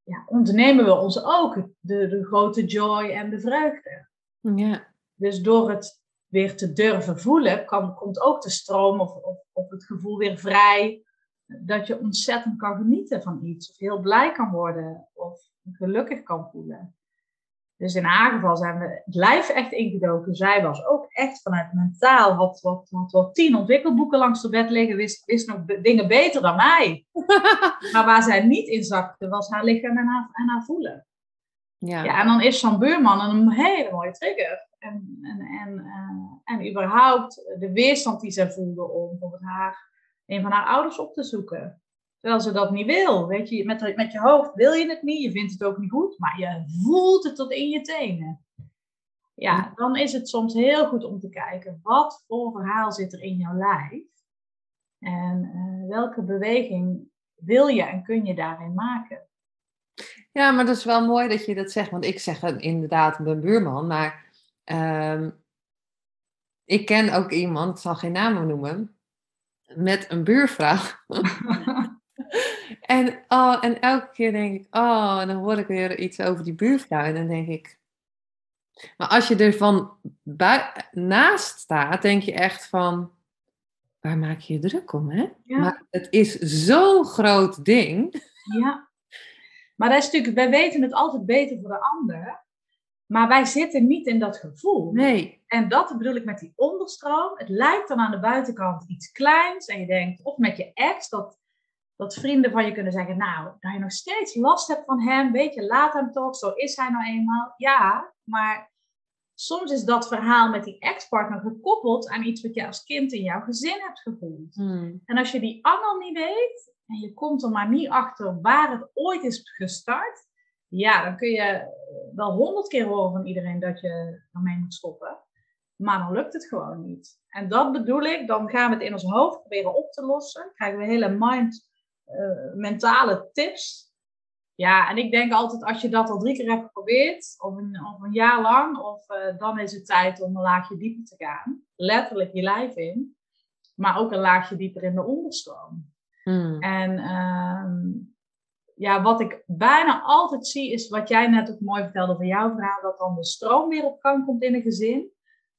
ja, ontnemen we ons ook de, de grote joy en de vreugde. Ja. Dus door het weer te durven voelen, kan, komt ook de stroom of, of, of het gevoel weer vrij dat je ontzettend kan genieten van iets, of heel blij kan worden, of gelukkig kan voelen. Dus in haar geval zijn we het lijf echt ingedoken. Zij was ook echt vanuit mentaal, had, had, had wel tien ontwikkelboeken langs de bed liggen, wist, wist nog dingen beter dan mij. maar waar zij niet in zakte, was haar lichaam en haar, en haar voelen. Ja. ja, en dan is zo'n buurman een hele mooie trigger. En, en, en, uh, en überhaupt de weerstand die zij voelde om bijvoorbeeld haar, een van haar ouders op te zoeken. Terwijl ze dat niet wil. Weet je, met, met je hoofd wil je het niet, je vindt het ook niet goed, maar je voelt het tot in je tenen. Ja, dan is het soms heel goed om te kijken, wat voor verhaal zit er in jouw lijf? En uh, welke beweging wil je en kun je daarin maken? Ja, maar dat is wel mooi dat je dat zegt, want ik zeg inderdaad mijn buurman, maar um, ik ken ook iemand, ik zal geen namen noemen, met een buurvrouw. en, oh, en elke keer denk ik, oh, en dan hoor ik weer iets over die buurvrouw. En dan denk ik, maar als je er van naast staat, denk je echt van, waar maak je je druk om, hè? Ja. Maar het is zo'n groot ding. Ja. Maar dat is natuurlijk, wij weten het altijd beter voor de ander. Maar wij zitten niet in dat gevoel. Nee. En dat bedoel ik met die onderstroom. Het lijkt dan aan de buitenkant iets kleins. En je denkt, of met je ex, dat, dat vrienden van je kunnen zeggen, nou, dat je nog steeds last hebt van hem. Weet je, laat hem toch, zo is hij nou eenmaal. Ja, maar soms is dat verhaal met die ex-partner gekoppeld aan iets wat je als kind in jouw gezin hebt gevoeld. Hmm. En als je die allemaal niet weet en je komt er maar niet achter waar het ooit is gestart, ja, dan kun je wel honderd keer horen van iedereen dat je ermee moet stoppen. Maar dan lukt het gewoon niet. En dat bedoel ik, dan gaan we het in ons hoofd proberen op te lossen. Krijgen we hele mind, uh, mentale tips. Ja, en ik denk altijd als je dat al drie keer hebt geprobeerd, of een, of een jaar lang, of uh, dan is het tijd om een laagje dieper te gaan. Letterlijk je lijf in, maar ook een laagje dieper in de onderstroom. Hmm. En uh, ja, wat ik bijna altijd zie, is wat jij net ook mooi vertelde over jouw verhaal, dat dan de stroom weer op gang komt in een gezin.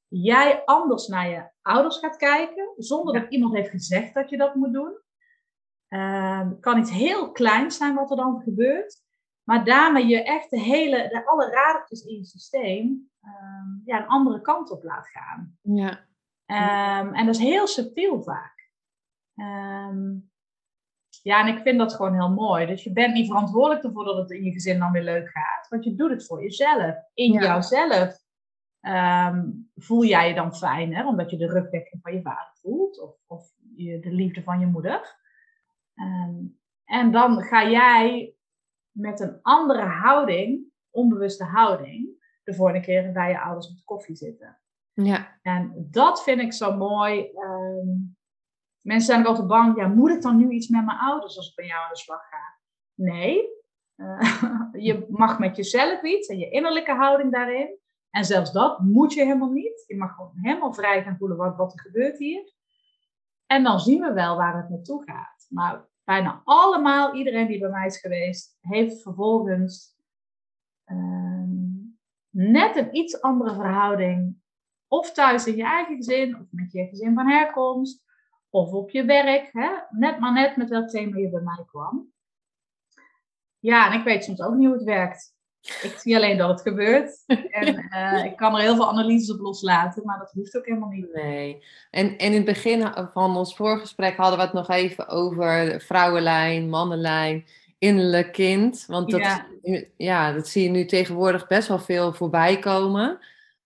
Jij anders naar je ouders gaat kijken, zonder dat iemand heeft gezegd dat je dat moet doen. Uh, kan iets heel kleins zijn wat er dan gebeurt. Maar daarmee je echt de hele, de, alle radertjes in je systeem uh, ja, een andere kant op laat gaan. Ja. Um, en dat is heel subtiel vaak. Um, ja, en ik vind dat gewoon heel mooi. Dus je bent niet verantwoordelijk ervoor dat het in je gezin dan weer leuk gaat. Want je doet het voor jezelf. In jouzelf um, voel jij je dan fijn, hè? omdat je de rugdekking van je vader voelt. Of, of je, de liefde van je moeder. Um, en dan ga jij met een andere houding, onbewuste houding, de volgende keer bij je ouders op de koffie zitten. Ja. En dat vind ik zo mooi. Um, Mensen zijn ook altijd bang, ja, moet ik dan nu iets met mijn ouders als ik bij jou aan de slag ga? Nee, uh, je mag met jezelf iets en je innerlijke houding daarin. En zelfs dat moet je helemaal niet. Je mag gewoon helemaal vrij gaan voelen wat, wat er gebeurt hier. En dan zien we wel waar het naartoe gaat. Maar bijna allemaal, iedereen die bij mij is geweest, heeft vervolgens uh, net een iets andere verhouding. Of thuis in je eigen gezin, of met je gezin van herkomst of op je werk. Hè? Net maar net met welk thema je bij mij kwam. Ja, en ik weet soms ook niet hoe het werkt. Ik zie alleen dat het gebeurt. En uh, ik kan er heel veel analyses op loslaten, maar dat hoeft ook helemaal niet. Nee. En, en in het begin van ons voorgesprek hadden we het nog even over vrouwenlijn, mannenlijn, innerlijk kind. Want dat, ja. ja, dat zie je nu tegenwoordig best wel veel voorbij komen.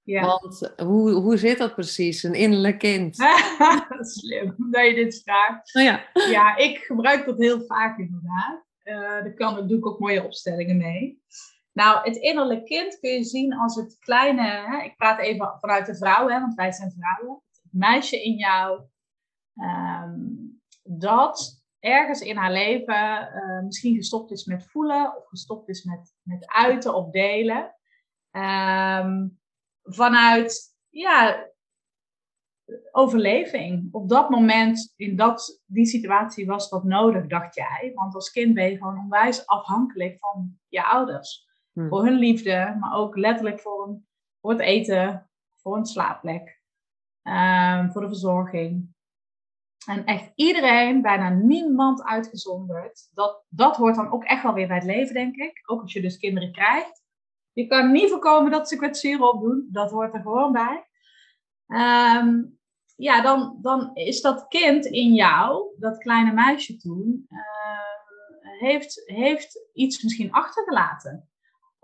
Ja. Want hoe, hoe zit dat precies, een innerlijk kind? Slim dat je dit vraagt. Oh ja. ja, ik gebruik dat heel vaak inderdaad. Uh, daar, kan, daar doe ik ook mooie opstellingen mee. Nou, het innerlijk kind kun je zien als het kleine, hè, ik praat even vanuit de vrouw, hè, want wij zijn vrouwen. Het meisje in jou, um, dat ergens in haar leven uh, misschien gestopt is met voelen of gestopt is met, met uiten of delen. Um, vanuit ja, overleving. Op dat moment, in dat, die situatie was dat nodig, dacht jij. Want als kind ben je gewoon onwijs afhankelijk van je ouders. Hmm. Voor hun liefde, maar ook letterlijk voor, een, voor het eten, voor een slaapplek, um, voor de verzorging. En echt iedereen, bijna niemand uitgezonderd. Dat, dat hoort dan ook echt wel weer bij het leven, denk ik. Ook als je dus kinderen krijgt. Je kan niet voorkomen dat ze kwetsuren opdoen. Dat hoort er gewoon bij. Ehm, ja, dan, dan is dat kind in jou, dat kleine meisje toen, uh, heeft, heeft iets misschien achtergelaten.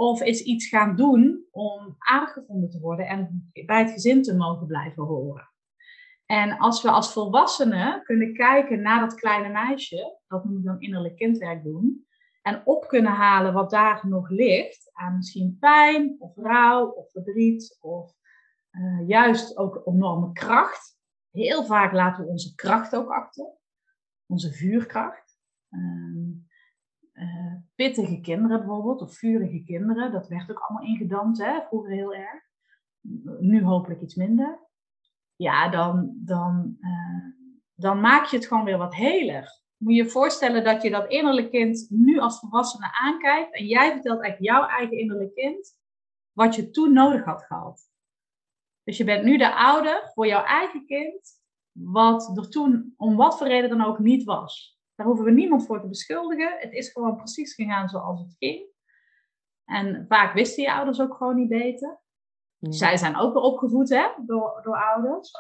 Of is iets gaan doen om aangevonden te worden en bij het gezin te mogen blijven horen. En als we als volwassenen kunnen kijken naar dat kleine meisje, dat moet dan innerlijk kindwerk doen, en op kunnen halen wat daar nog ligt, aan misschien pijn of rouw of verdriet of uh, juist ook enorme kracht. Heel vaak laten we onze kracht ook achter, onze vuurkracht. Uh, uh, pittige kinderen bijvoorbeeld, of vurige kinderen, dat werd ook allemaal ingedampt, hè? vroeger heel erg. Nu hopelijk iets minder. Ja, dan, dan, uh, dan maak je het gewoon weer wat heler. Moet je je voorstellen dat je dat innerlijk kind nu als volwassene aankijkt en jij vertelt eigenlijk jouw eigen innerlijk kind wat je toen nodig had gehad. Dus je bent nu de ouder voor jouw eigen kind, wat er toen om wat voor reden dan ook niet was. Daar hoeven we niemand voor te beschuldigen. Het is gewoon precies gegaan zoals het ging. En vaak wisten je ouders ook gewoon niet beter. Zij zijn ook weer opgevoed hè, door, door ouders.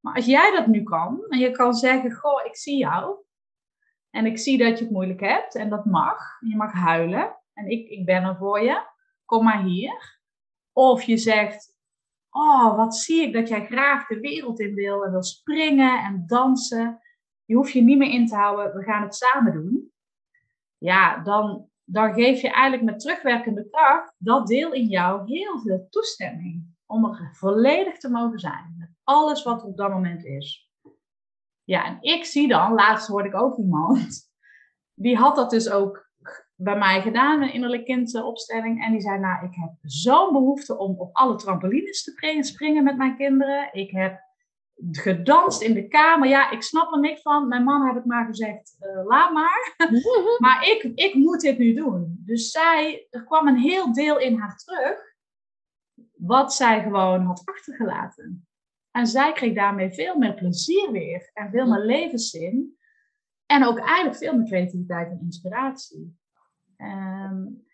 Maar als jij dat nu kan, en je kan zeggen, goh, ik zie jou. En ik zie dat je het moeilijk hebt en dat mag. Je mag huilen en ik, ik ben er voor je. Kom maar hier. Of je zegt, oh, wat zie ik dat jij graag de wereld in wil en wil springen en dansen. Je hoeft je niet meer in te houden, we gaan het samen doen. Ja, dan, dan geef je eigenlijk met terugwerkende kracht dat deel in jou heel veel toestemming om er volledig te mogen zijn. Met alles wat er op dat moment is. Ja, en ik zie dan, laatst hoorde ik ook iemand, die had dat dus ook bij mij gedaan, een innerlijk kindopstelling. En die zei, nou, ik heb zo'n behoefte om op alle trampolines te springen met mijn kinderen. Ik heb gedanst in de kamer. Ja, ik snap er niks van. Mijn man heeft maar gezegd, uh, laat maar. maar ik, ik moet dit nu doen. Dus zij, er kwam een heel deel in haar terug, wat zij gewoon had achtergelaten. En zij kreeg daarmee veel meer plezier weer en veel meer levenszin. En ook eigenlijk veel meer creativiteit en inspiratie. Um,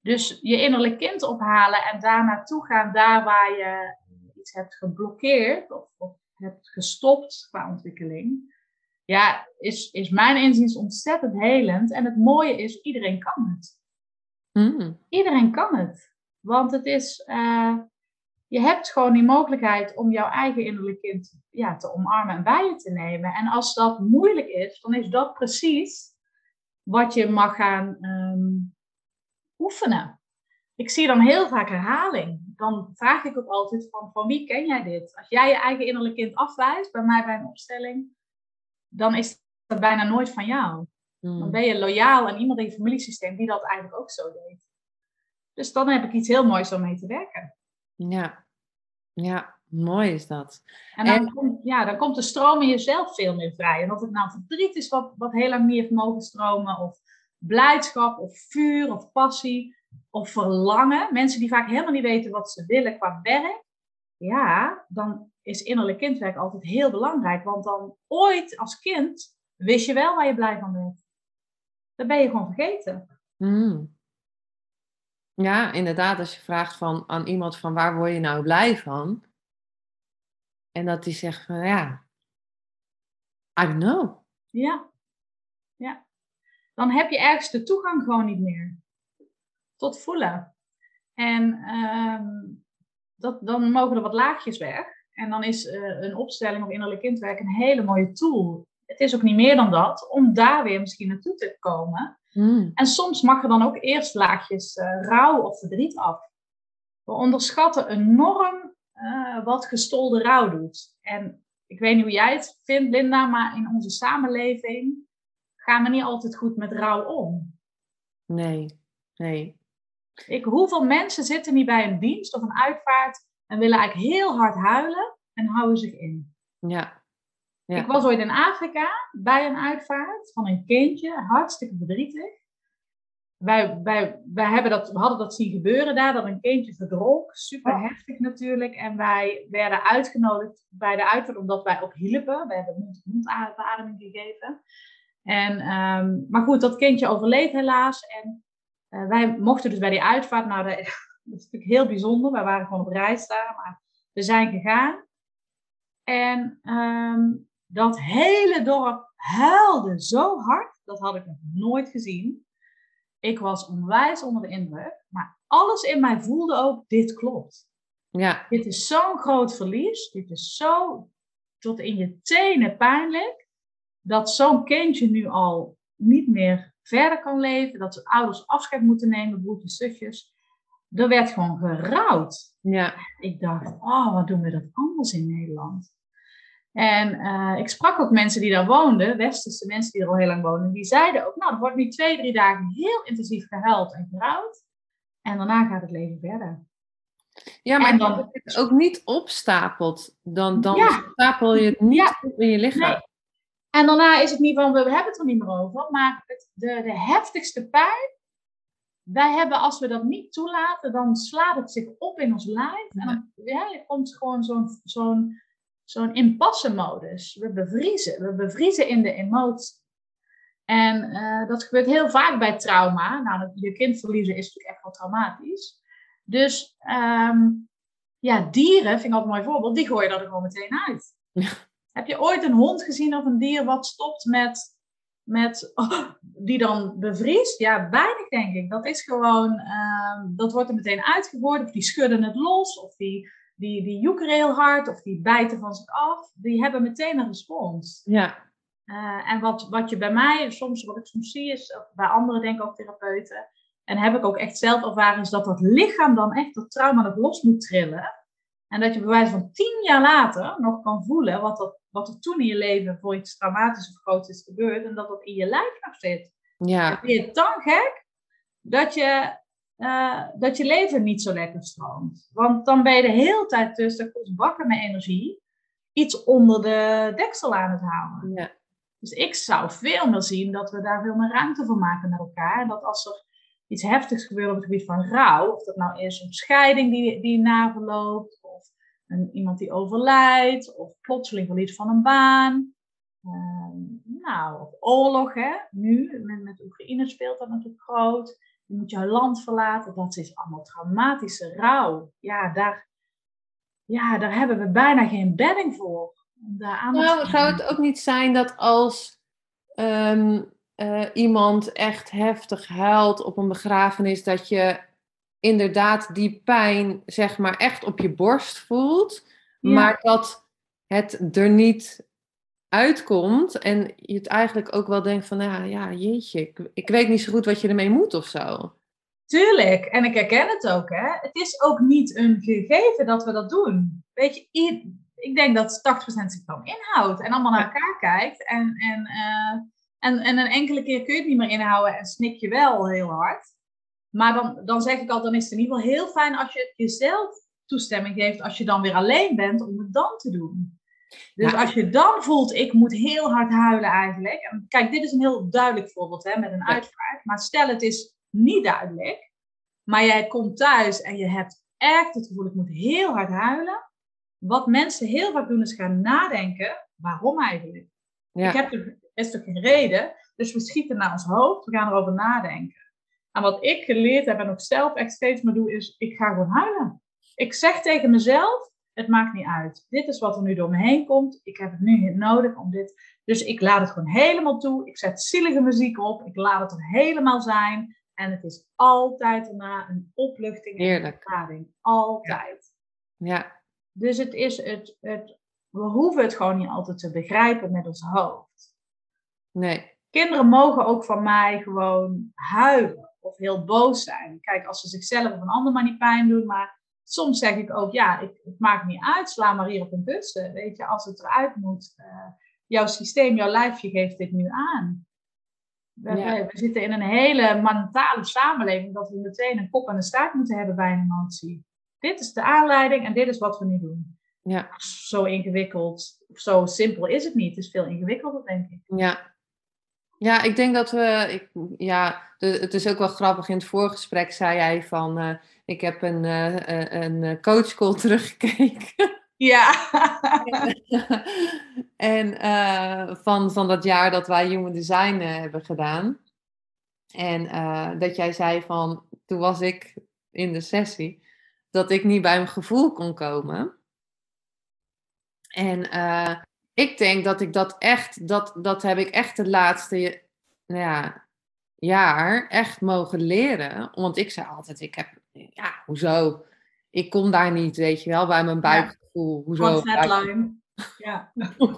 dus je innerlijk kind ophalen en daar naartoe gaan, daar waar je iets hebt geblokkeerd of, of hebt gestopt qua ontwikkeling. Ja, is, is mijn inziens ontzettend helend. En het mooie is, iedereen kan het. Mm. Iedereen kan het. Want het is, uh, je hebt gewoon die mogelijkheid om jouw eigen innerlijk kind ja, te omarmen en bij je te nemen. En als dat moeilijk is, dan is dat precies wat je mag gaan um, oefenen. Ik zie dan heel vaak herhaling. Dan vraag ik ook altijd van, van wie ken jij dit? Als jij je eigen innerlijk kind afwijst, bij mij bij een opstelling, dan is dat bijna nooit van jou. Dan hmm. ben je loyaal aan iemand in je familiesysteem die dat eigenlijk ook zo deed. Dus dan heb ik iets heel moois om mee te werken. Ja, ja. Mooi is dat. En dan, Komt, ja, dan komt de stroom in jezelf veel meer vrij. En of het nou verdriet is wat, wat heel lang meer mogen stromen, of blijdschap, of vuur, of passie, of verlangen. Mensen die vaak helemaal niet weten wat ze willen qua werk. Ja, dan is innerlijk kindwerk altijd heel belangrijk. Want dan ooit als kind wist je wel waar je blij van werd. Dat ben je gewoon vergeten. Mm. Ja, inderdaad. Als je vraagt van, aan iemand van waar word je nou blij van? En dat die zegt van ja, I don't know. Ja, ja. Dan heb je ergens de toegang gewoon niet meer tot voelen. En uh, dat, dan mogen er wat laagjes weg. En dan is uh, een opstelling of innerlijk kindwerk een hele mooie tool. Het is ook niet meer dan dat, om daar weer misschien naartoe te komen. Hmm. En soms mag er dan ook eerst laagjes uh, rouw of verdriet af. We onderschatten enorm uh, wat gestolde rouw doet. En ik weet niet hoe jij het vindt, Linda, maar in onze samenleving gaan we niet altijd goed met rouw om. Nee, nee. Ik, hoeveel mensen zitten niet bij een dienst of een uitvaart en willen eigenlijk heel hard huilen en houden zich in? Ja. ja. Ik was ooit in Afrika bij een uitvaart van een kindje, hartstikke verdrietig wij, wij, wij hebben dat, we hadden dat zien gebeuren daar, dat een kindje verdronk. Super heftig natuurlijk. En wij werden uitgenodigd bij de uitvaart, omdat wij ook hielpen. We hebben mond ademing gegeven. En, um, maar goed, dat kindje overleed helaas. En uh, wij mochten dus bij die uitvaart. Nou, dat, is natuurlijk heel bijzonder. Wij waren gewoon op reis daar, maar we zijn gegaan. En um, dat hele dorp huilde zo hard. Dat had ik nog nooit gezien. Ik was onwijs onder de indruk, maar alles in mij voelde ook, dit klopt. Ja. Dit is zo'n groot verlies, dit is zo tot in je tenen pijnlijk dat zo'n kindje nu al niet meer verder kan leven, dat ze ouders afscheid moeten nemen, broertjes, zusjes. Er werd gewoon gerouwd. Ja. Ik dacht, oh, wat doen we dat anders in Nederland? En eh, ik sprak ook mensen die daar woonden, westerse mensen die er al heel lang wonen, die zeiden ook, nou, er wordt nu twee, drie dagen heel intensief gehuild en gerouwd. En daarna gaat het leven verder. Ja, maar En dan, het ook niet opstapelt, dan, dan Ja. stapel je het niet Ja. op in je lichaam. Nee. En daarna is het niet van, we hebben het er niet meer over, maar het, de, de heftigste pijn, wij hebben, als we dat niet toelaten, dan slaat het zich op in ons lijf. En dan ja, komt gewoon zo'n zo'n zo'n impasse-modus. We bevriezen, we bevriezen in de emotie. En eh, dat gebeurt heel vaak bij trauma. Nou, je kind verliezen is natuurlijk echt wel traumatisch. Dus ehm, ja, dieren, vind ik altijd een mooi voorbeeld, die gooi je er gewoon meteen uit. Heb je ooit een hond gezien of een dier wat stopt met, met die dan bevriest? Ja, weinig denk ik. Dat is gewoon, ehm, dat wordt er meteen uitgegooid. Of die schudden het los, of die, die, die joekeren heel hard, of die bijten van zich af. Die hebben meteen een respons. Ja, Eh, en wat, wat je bij mij, soms wat ik soms zie, is bij anderen denk ik ook therapeuten, en heb ik ook echt zelf ervaren, is dat dat lichaam dan echt dat trauma nog los moet trillen. En dat je bij wijze van tien jaar later nog kan voelen wat, dat, wat er toen in je leven voor iets traumatisch of groots is gebeurd. En dat dat in je lijf nog zit. ja, En vind je het dan gek dat je, eh, dat je leven niet zo lekker stroomt. Want dan ben je de hele tijd tussen bakken met energie iets onder de deksel aan het houden. ja. Dus ik zou veel meer zien dat we daar veel meer ruimte voor maken met elkaar. En dat als er iets heftigs gebeurt op het gebied van rouw, of dat nou is een scheiding die, die naverloopt, een, iemand die overlijdt, of plotseling verlies van een baan. Ehm, nou, of oorlog, hè. Nu, met, met Oekraïne speelt dat natuurlijk groot. Je moet je land verlaten. Dat is allemaal traumatische rouw. Ja, daar, ja, daar hebben we bijna geen bedding voor. Om daar aandacht Nou, zou het ook niet zijn dat als ehm, eh, iemand echt heftig huilt op een begrafenis, dat je inderdaad die pijn, zeg maar, echt op je borst voelt, Ja. maar dat het er niet uitkomt en je het eigenlijk ook wel denkt van, nou ja, jeetje, ik, ik weet niet zo goed wat je ermee moet of zo. Tuurlijk, en ik herken het ook. Hè. Het is ook niet een gegeven dat we dat doen. Weet je, ik denk dat 80% zich dan inhoudt en allemaal naar elkaar kijkt. En, en, eh, en, en een enkele keer kun je het niet meer inhouden en snik je wel heel hard. Maar dan, dan zeg ik al, dan is het in ieder geval heel fijn als je jezelf toestemming geeft als je dan weer alleen bent om het dan te doen. Dus als je dan voelt, ik moet heel hard huilen eigenlijk. En kijk, dit is een heel duidelijk voorbeeld hè, met een uitspraak. Maar stel het is niet duidelijk. Maar jij komt thuis en je hebt echt het gevoel, ik moet heel hard huilen. Wat mensen heel vaak doen is gaan nadenken, waarom eigenlijk? Ja. Ik heb er, is toch geen reden? Dus we schieten naar ons hoofd, we gaan erover nadenken. En wat ik geleerd heb en ook zelf echt steeds meer doe, is ik ga gewoon huilen. Ik zeg tegen mezelf, het maakt niet uit. Dit is wat er nu door me heen komt. Ik heb het nu niet nodig om dit. Dus ik laat het gewoon helemaal toe. Ik zet zielige muziek op. Ik laat het er helemaal zijn. En het is altijd daarna een opluchting en een verklaring. Altijd. Ja, Dus het is het, het, we hoeven het gewoon niet altijd te begrijpen met ons hoofd. nee. Kinderen mogen ook van mij gewoon huilen of heel boos zijn. Kijk, als ze zichzelf of een ander maar niet pijn doen, maar soms zeg ik ook, ja, ik, het maakt niet uit, sla maar hier op een kussen. Weet je, als het eruit moet, eh, jouw systeem, jouw lijfje geeft dit nu aan. We, Ja. we zitten in een hele mentale samenleving dat we meteen een kop en een staart moeten hebben bij een emotie. Dit is de aanleiding en dit is wat we nu doen. Ja, Zo ingewikkeld, of zo simpel is het niet. Het is veel ingewikkelder, denk ik. ja. Ja, ik denk dat we. Ik, ja, de- het is ook wel grappig. In het voorgesprek zei jij van. eh, ik heb een, eh, een coachcall teruggekeken. Ja. en van, van dat jaar dat wij Human Design hebben gedaan. En dat jij zei van. Toen was ik in de sessie. Dat ik niet bij mijn gevoel kon komen. En ik denk dat ik dat echt, dat, dat heb ik echt de laatste nou ja, jaar echt mogen leren. Want ik zei altijd, ik heb, ja, hoezo? Ik kom daar niet, weet je wel, bij mijn buikgevoel. Hoezo? Flatline. Ja.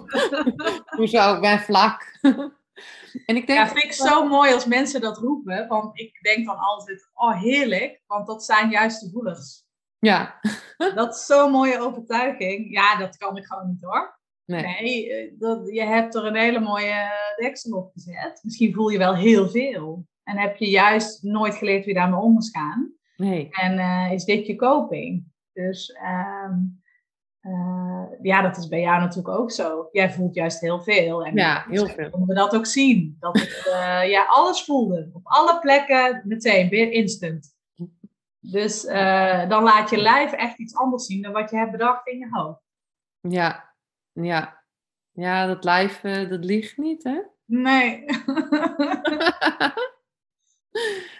Hoezo, ik ben vlak. en ik denk, ja, vind ik zo mooi als mensen dat roepen. Want ik denk dan altijd, oh heerlijk, want dat zijn juist de voelers. Ja. dat is zo'n mooie overtuiging. Ja, dat kan ik gewoon niet hoor. Nee, nee eh, dat, je hebt er een hele mooie deksel op gezet. Misschien voel je wel heel veel. En heb je juist nooit geleerd wie daarmee om moet gaan. Nee. En uh, is dit je coping? Dus um, uh, ja, dat is bij jou natuurlijk ook zo. Jij voelt juist heel veel. En ja, heel veel. Konden we dat ook zien. Dat uh, ja, alles voelde. Op alle plekken meteen, weer instant. Dus dan laat je lijf echt iets anders zien dan wat je hebt bedacht in je hoofd. Ja, ja. Ja, dat lijf, dat ligt niet, hè? Nee.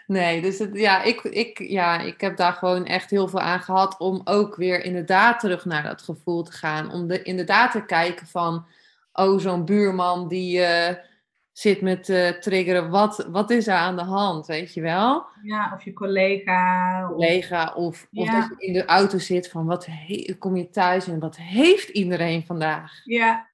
Nee, dus het, ja, ik, ik, ja, ik heb daar gewoon echt heel veel aan gehad om ook weer inderdaad terug naar dat gevoel te gaan. Om de, inderdaad te kijken van, oh, zo'n buurman die uh, zit met uh, triggeren, wat, wat is er aan de hand, weet je wel? Ja, of je collega. Collega, of, of dat je in de auto zit van, wat kom je thuis en wat heeft iedereen vandaag? Ja,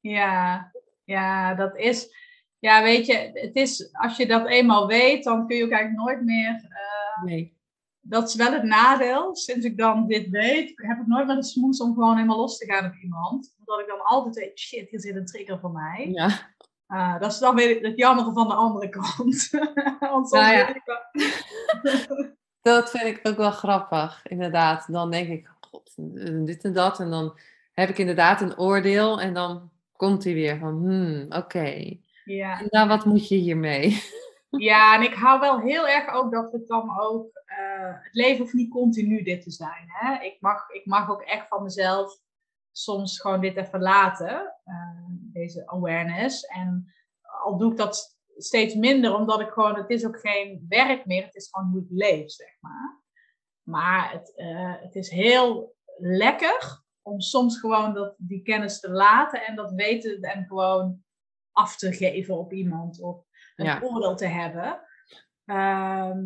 ja, ja, dat is ja, weet je, het is, als je dat eenmaal weet, dan kun je ook eigenlijk nooit meer. Uh, nee. Dat is wel het nadeel. Sinds ik dan dit weet, heb ik nooit meer de smoes om gewoon helemaal los te gaan op iemand. Omdat ik dan altijd weet, shit, hier zit een trigger voor mij. Ja. Uh, dat is dan weer het jammere van de andere kant. Want nou ja. dat vind ik ook wel grappig, inderdaad. Dan denk ik, god, dit en dat. En dan heb ik inderdaad een oordeel. En dan komt hij weer van, hmm, oké. Ja. En dan wat moet je hiermee? Ja, en ik hou wel heel erg ook dat het dan ook. Uh, het leven hoeft niet continu dit te zijn. Hè? Ik, mag, ik mag ook echt van mezelf soms gewoon dit even laten, uh, deze awareness. En al doe ik dat steeds minder, omdat ik gewoon, het is ook geen werk meer, het is gewoon hoe ik leef, zeg maar. Maar het, uh, het is heel lekker om soms gewoon dat, die kennis te laten en dat weten en gewoon af te geven op iemand of een ja. oordeel te hebben. Ehm,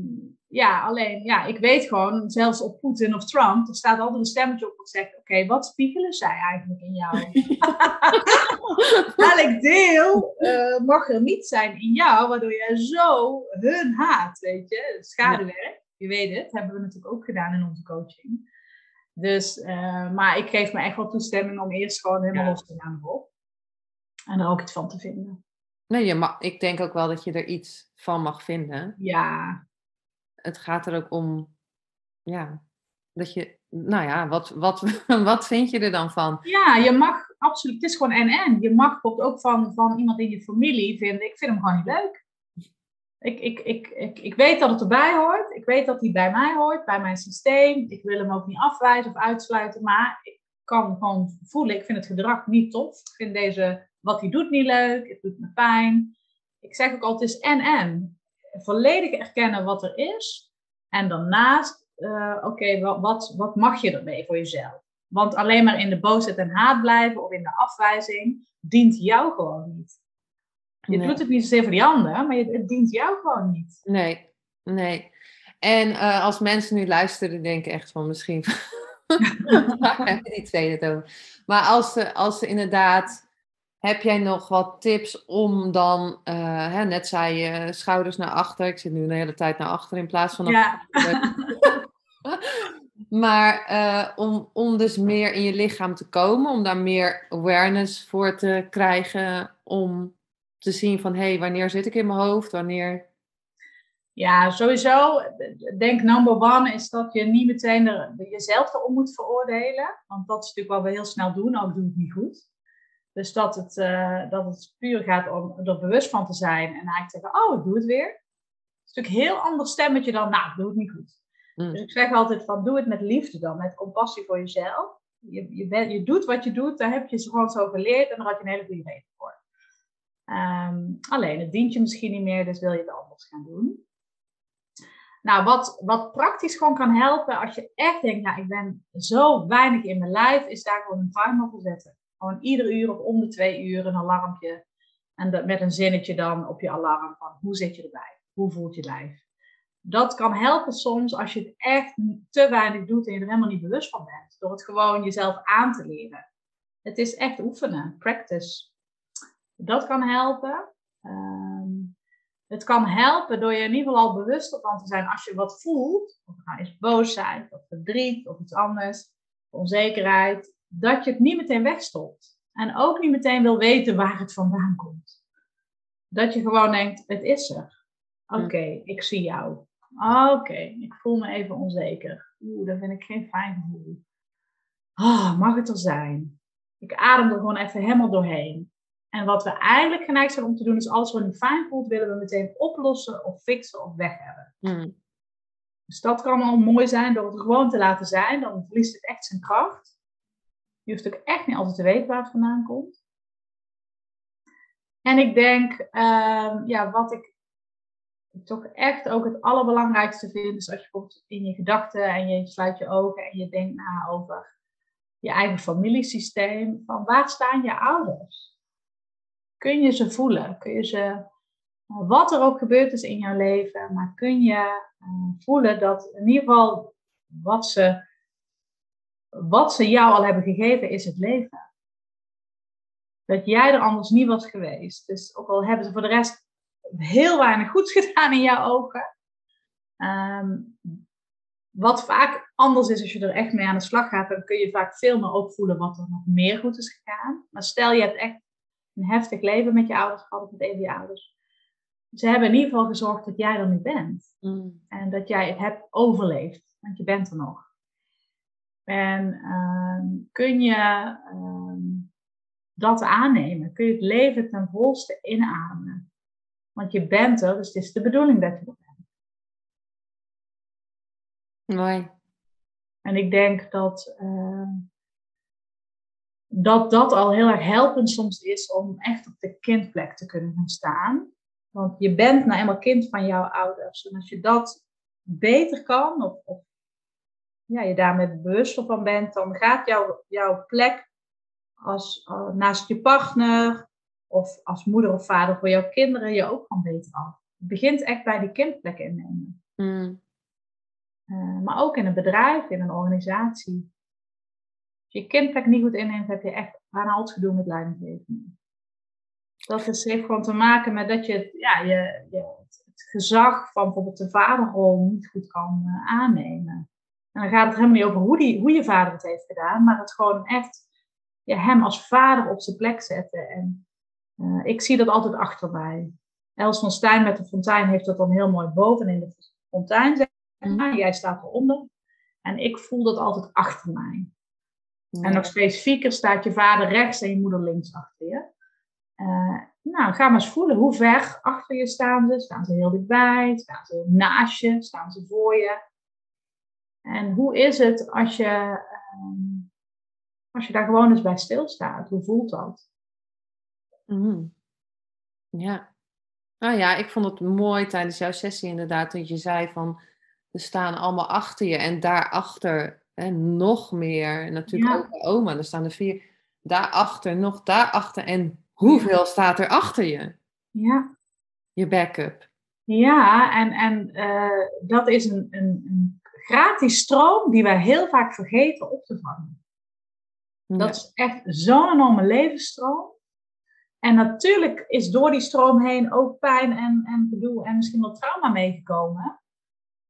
ja, alleen, ja, ik weet gewoon, zelfs op Poetin of Trump, er staat altijd een stemmetje op dat zegt, oké, wat spiegelen zij eigenlijk in jou? Elk deel uh, mag er niet zijn in jou, waardoor je zo hun haat, weet je, schaduwwerk. Je weet het, hebben we natuurlijk ook gedaan in onze coaching. Dus, uh, maar ik geef me echt wel toestemming om eerst gewoon helemaal los te gaan erop. En er ook iets van te vinden. Nee, je mag, ik denk ook wel dat je er iets van mag vinden. Ja. Het gaat er ook om, ja, dat je, nou ja, wat, wat, wat vind je er dan van? Ja, je mag absoluut, het is gewoon en-en. Je mag bijvoorbeeld ook van, van iemand in je familie vinden, ik vind hem gewoon niet leuk. Ik, ik, ik, ik, ik weet dat het erbij hoort. Ik weet dat hij bij mij hoort, bij mijn systeem. Ik wil hem ook niet afwijzen of uitsluiten, maar ik kan gewoon voelen, ik vind het gedrag niet tof. Ik vind deze wat hij doet niet leuk, het doet me pijn. Ik zeg ook altijd, is en-en. Volledig erkennen wat er is. En daarnaast, uh, oké, wat, wat, wat mag je ermee voor jezelf? Want alleen maar in de boosheid en haat blijven of in de afwijzing dient jou gewoon niet. Je doet het niet zozeer voor die ander, maar het dient jou gewoon niet. Nee, nee. En uh, als mensen nu luisteren, denken echt van misschien. Waar die tweede het over? Maar als ze, als ze inderdaad heb jij nog wat tips om dan, uh, hè, net zei je, schouders naar achter. Ik zit nu de hele tijd naar achter in plaats van ja. maar uh, om, om dus meer in je lichaam te komen, om daar meer awareness voor te krijgen, om te zien van, hé, hey, wanneer zit ik in mijn hoofd, wanneer... Ja, sowieso, denk number one is dat je niet meteen er, jezelf erom moet veroordelen. Want dat is natuurlijk wat we heel snel doen, ook doe het niet goed. Dus dat het, uh, dat het puur gaat om er bewust van te zijn en eigenlijk zeggen, oh, ik doe het weer. Het is natuurlijk een heel ander stemmetje dan, nou, ik doe het niet goed. Mm. Dus ik zeg altijd van, doe het met liefde dan, met compassie voor jezelf. Je, je, ben, je doet wat je doet, daar heb je gewoon zo geleerd en daar had je een hele goede reden voor. Um, alleen, het dient je misschien niet meer, dus wil je het anders gaan doen. Nou, wat, wat praktisch gewoon kan helpen als je echt denkt, nou, ik ben zo weinig in mijn lijf, is daar gewoon een timer voor zetten. Gewoon ieder uur of om de twee uur een alarmpje. En dat, met een zinnetje dan op je alarm van hoe zit je erbij? Hoe voelt je lijf? Dat kan helpen soms als je het echt te weinig doet en je er helemaal niet bewust van bent. Door het gewoon jezelf aan te leren. het is echt oefenen, practice. Dat kan helpen. Ehm, het kan helpen door je in ieder geval al bewust van te zijn als je wat voelt, of het nou is boosheid, of verdriet, of iets anders, onzekerheid, dat je het niet meteen wegstopt. En ook niet meteen wil weten waar het vandaan komt. Dat je gewoon denkt, het is er. Oké, ik zie jou. Oké, ik voel me even onzeker. Oeh, dat vind ik geen fijn gevoel. Oh, mag het er zijn? Ik adem er gewoon even helemaal doorheen. En wat we eigenlijk geneigd zijn om te doen, is alles wat niet fijn voelt, willen we meteen oplossen of fixen of weg hebben. Hmm. Dus dat kan al mooi zijn door het gewoon te laten zijn. Dan verliest het echt zijn kracht. Je hoeft ook echt niet altijd te weten waar het vandaan komt. En ik denk, ehm, ja, wat ik toch echt ook het allerbelangrijkste vind, is als je bijvoorbeeld in je gedachten en je sluit je ogen en je denkt na over je eigen familiesysteem, van waar staan je ouders? Kun je ze voelen? Kun je ze, wat er ook gebeurd is in jouw leven, maar kun je uh, voelen dat in ieder geval wat ze, wat ze jou al hebben gegeven is het leven. Dat jij er anders niet was geweest. Dus ook al hebben ze voor de rest heel weinig goeds gedaan in jouw ogen. Ehm, wat vaak anders is als je er echt mee aan de slag gaat, dan kun je vaak veel meer opvoelen wat er nog meer goed is gegaan. Maar stel je hebt echt een heftig leven met je ouders gehad of met een van je ouders. Ze hebben in ieder geval gezorgd dat jij er nu bent. Mm. En dat jij het hebt overleefd, want je bent er nog. En ehm, kun je ehm, dat aannemen? Kun je het leven ten volste inademen? Want je bent er, dus het is de bedoeling dat je er bent. Mooi. En ik denk dat, uh, dat dat al heel erg helpend soms is om echt op de kindplek te kunnen gaan staan. Want je bent nou eenmaal kind van jouw ouders. En als je dat beter kan, of, of ja, je daarmee bewust van bent, dan gaat jouw, jouw plek als, uh, naast je partner, of als moeder of vader voor jouw kinderen je ook gewoon beter af. Het begint echt bij die kindplek innemen. Mm. Uh, maar ook in een bedrijf, in een organisatie. Als je je kindplek niet goed inneemt, heb je echt aan gedoe met leidinggeving. Dat is, heeft gewoon te maken met dat je, ja, je, je het, gezag van bijvoorbeeld de vaderrol niet goed kan uh, aannemen. En dan gaat het helemaal niet over hoe, die, hoe je vader het heeft gedaan, maar het gewoon echt ja, hem als vader op zijn plek zetten en uh, ik zie dat altijd achter mij. Els van Stijn met de fontein heeft dat dan heel mooi boven in de fontein. Zeg maar. Jij staat eronder. En ik voel dat altijd achter mij. En nog specifieker staat je vader rechts en je moeder links achter je. Uh, nou, ga maar eens voelen. Hoe ver achter je staan ze? Staan ze heel dichtbij? Staan ze naast je? Staan ze voor je? En hoe is het als je, uh, als je daar gewoon eens bij stilstaat? Hoe voelt dat? Mm. Ja. Nou ja, ik vond het mooi tijdens jouw sessie inderdaad dat je zei van we staan allemaal achter je en daarachter en nog meer. Natuurlijk ook de oma, er staan er vier. Daarachter, nog daarachter en hoeveel staat er achter je? Ja. Je backup. Ja, en, en uh, dat is een, een, een, gratis stroom die wij heel vaak vergeten op te vangen. Dat is echt zo'n enorme levensstroom. En natuurlijk is door die stroom heen ook pijn en, en gedoe en misschien wel trauma meegekomen.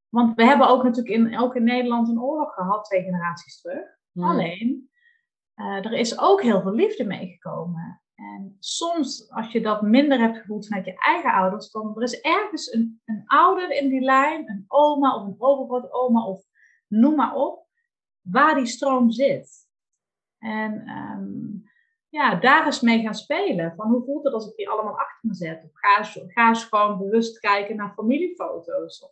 Want we hebben ook natuurlijk in, ook in Nederland een oorlog gehad, twee generaties terug. Alleen, uh, er is ook heel veel liefde meegekomen. En soms, als je dat minder hebt gevoeld vanuit je eigen ouders, dan er is ergens een, een ouder in die lijn, een oma of een overgrootoma of noem maar op, waar die stroom zit. En um, ja, daar eens mee gaan spelen. Van hoe voelt het als ik die allemaal achter me zet? Of ga eens, gewoon bewust kijken naar familiefoto's.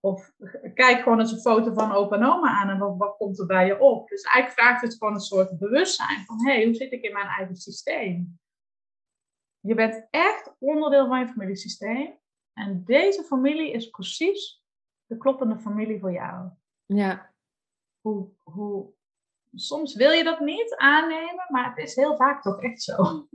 Of kijk gewoon eens een foto van opa en oma aan en wat, wat komt er bij je op? Dus eigenlijk vraagt het gewoon een soort bewustzijn van hé, hey, hoe zit ik in mijn eigen systeem? Je bent echt onderdeel van je familiesysteem. En deze familie is precies de kloppende familie voor jou. Ja. Hoe, hoe, soms wil je dat niet aannemen, maar het is heel vaak toch echt zo.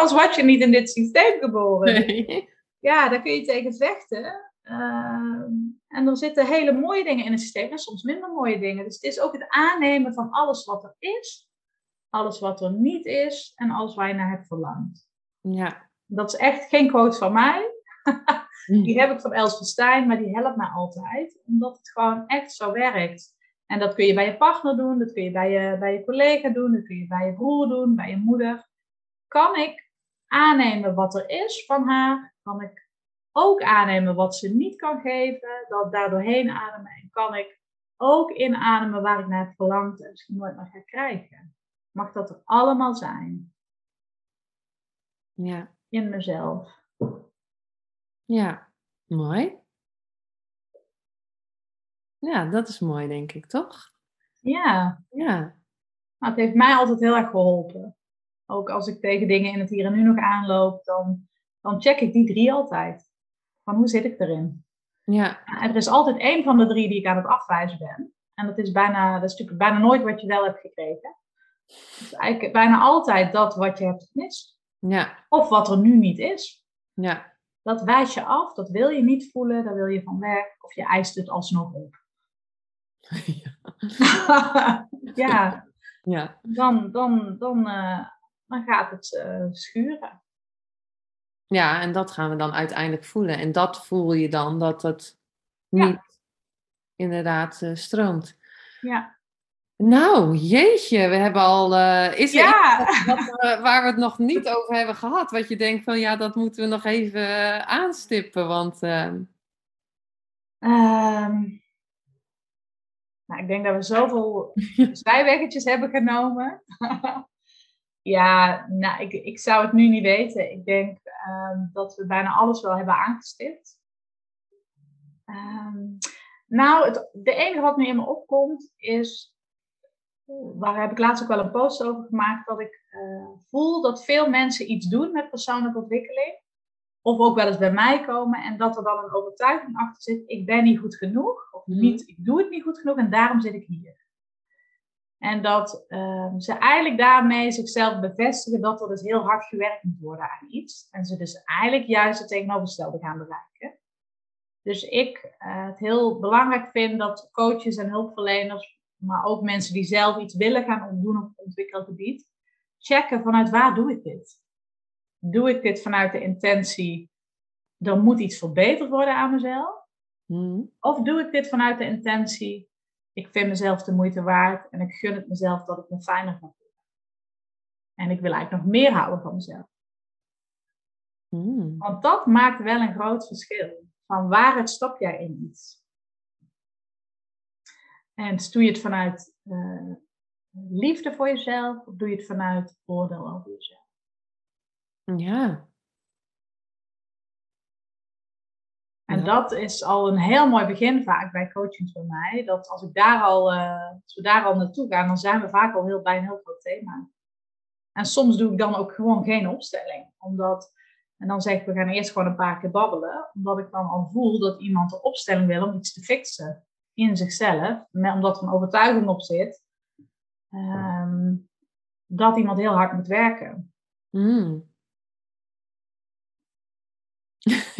Als wat je niet in dit systeem geboren. Nee. Ja, daar kun je tegen vechten. Ehm, en er zitten hele mooie dingen in het systeem en soms minder mooie dingen. Dus het is ook het aannemen van alles wat er is. alles wat er niet is en alles waar je naar hebt verlangd. Ja. Dat is echt geen quote van mij. die heb ik van Els van Stein, maar die helpt mij altijd. Omdat het gewoon echt zo werkt. En dat kun je bij je partner doen, dat kun je bij je, bij je collega doen, dat kun je bij je broer doen, bij je moeder. Kan ik aannemen wat er is van haar? Kan ik ook aannemen wat ze niet kan geven? Dat daardoorheen ademen en kan ik ook inademen waar ik naar heb verlangd en misschien nooit meer ga krijgen. Mag dat er allemaal zijn? Ja. In mezelf. Ja, mooi. Ja, dat is mooi, denk ik, toch? Ja. Ja. Het heeft mij altijd heel erg geholpen. Ook als ik tegen dingen in het hier en nu nog aanloop, dan, dan check ik die drie altijd. Van hoe zit ik erin? Ja. En er is altijd één van de drie die ik aan het afwijzen ben. En dat is bijna, dat is natuurlijk bijna nooit wat je wel hebt gekregen. Het is eigenlijk bijna altijd dat wat je hebt gemist. Ja. Of wat er nu niet is. Ja. Dat wijs je af, dat wil je niet voelen, daar wil je van weg. Of je eist het alsnog op. ja. Ja. Dan, dan, dan, uh, dan gaat het uh, schuren. Ja, en dat gaan we dan uiteindelijk voelen. En dat voel je dan dat het niet ja. inderdaad uh, stroomt. Ja. Nou, jeetje, we hebben al. Uh, is er ja. iets wat, uh, waar we het nog niet over hebben gehad? Wat je denkt van ja, dat moeten we nog even uh, aanstippen. Want. Um, nou, ik denk dat we zoveel zijweggetjes hebben genomen. ja, nou, ik, ik zou het nu niet weten. Ik denk um, dat we bijna alles wel hebben aangestipt. Um, nou, het, de enige wat nu in me opkomt is waar heb ik laatst ook wel een post over gemaakt, dat ik uh, voel dat veel mensen iets doen met persoonlijke ontwikkeling. Of ook wel eens bij mij komen en dat er dan een overtuiging achter zit, ik ben niet goed genoeg, of niet, ik doe het niet goed genoeg en daarom zit ik hier. En dat uh, ze eigenlijk daarmee zichzelf bevestigen dat er dus heel hard gewerkt moet worden aan iets. En ze dus eigenlijk juist het tegenovergestelde gaan bereiken. Dus ik uh, het heel belangrijk vind dat coaches en hulpverleners maar ook mensen die zelf iets willen gaan doen op ontwikkelgebied, checken vanuit waar doe ik dit? Doe ik dit vanuit de intentie, er moet iets verbeterd worden aan mezelf? Hmm. Of doe ik dit vanuit de intentie, ik vind mezelf de moeite waard en ik gun het mezelf dat ik me fijner ga voelen? En ik wil eigenlijk nog meer houden van mezelf. Hmm. Want dat maakt wel een groot verschil. Van waaruit stap jij in iets? En doe je het vanuit uh, liefde voor jezelf of doe je het vanuit oordeel over jezelf? Ja. En ja. dat is al een heel mooi begin vaak bij coachings bij mij. Dat als, ik daar al, uh, als we daar al naartoe gaan, dan zijn we vaak al heel bij een heel groot thema. En soms doe ik dan ook gewoon geen opstelling. Omdat, en dan zeg ik, we gaan eerst gewoon een paar keer babbelen. Omdat ik dan al voel dat iemand een opstelling wil om iets te fixen in zichzelf, omdat er een overtuiging op zit, um, dat iemand heel hard moet werken. Mm. Dus,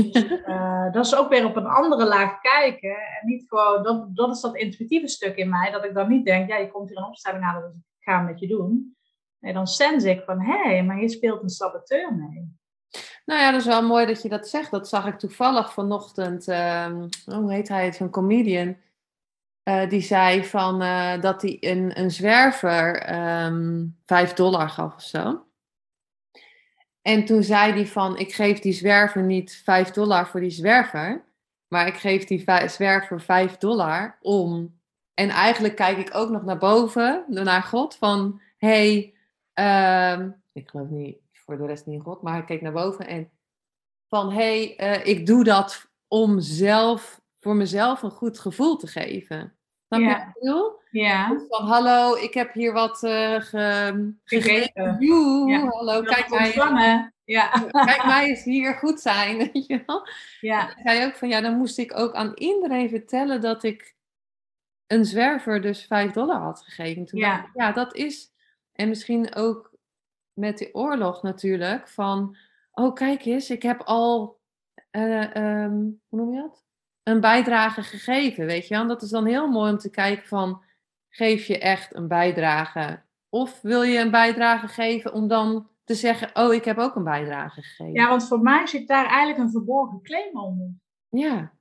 uh, dat is ook weer op een andere laag kijken. En niet gewoon, dat, dat is dat intuïtieve stuk in mij, dat ik dan niet denk, ja, je komt hier een opstelling aan, dus ik ga met je doen. Nee, dan sense ik van, hé, hey, maar hier speelt een saboteur mee. Nou ja, dat is wel mooi dat je dat zegt. Dat zag ik toevallig vanochtend. Um, hoe heet hij? Zo'n comedian. Uh, die zei van, uh, dat hij een, een zwerver um, 5 dollar gaf of zo. En toen zei hij van, ik geef die zwerver niet 5 dollar voor die zwerver, maar ik geef die zwerver 5 dollar om. En eigenlijk kijk ik ook nog naar boven, naar God, van, hé, hey, um, ik geloof niet voor de rest niet in God, maar ik keek naar boven en van, hé, hey, uh, ik doe dat om zelf, voor mezelf een goed gevoel te geven. Je Ja. bedoel? Ja, Dus Van hallo, ik heb hier wat eh ge, Gegeven. Joe, Ja. hallo, kijk mij. Ja. kijk mij eens hier goed zijn. Weet je wel? ja, zei ook van ja, dan moest ik ook aan iedereen vertellen dat ik een zwerver dus 5 dollar had gegeven. Toen Ja. ik, ja, dat is. En misschien ook met de oorlog natuurlijk. Van, oh kijk eens, ik heb al, eh, ehm, hoe noem je dat? Een bijdrage gegeven, weet je wel. En dat is dan heel mooi om te kijken van, geef je echt een bijdrage Of wil je een bijdrage geven om dan te zeggen, oh, ik heb ook een bijdrage gegeven? Ja, want voor mij zit daar eigenlijk een verborgen claim onder. Ja.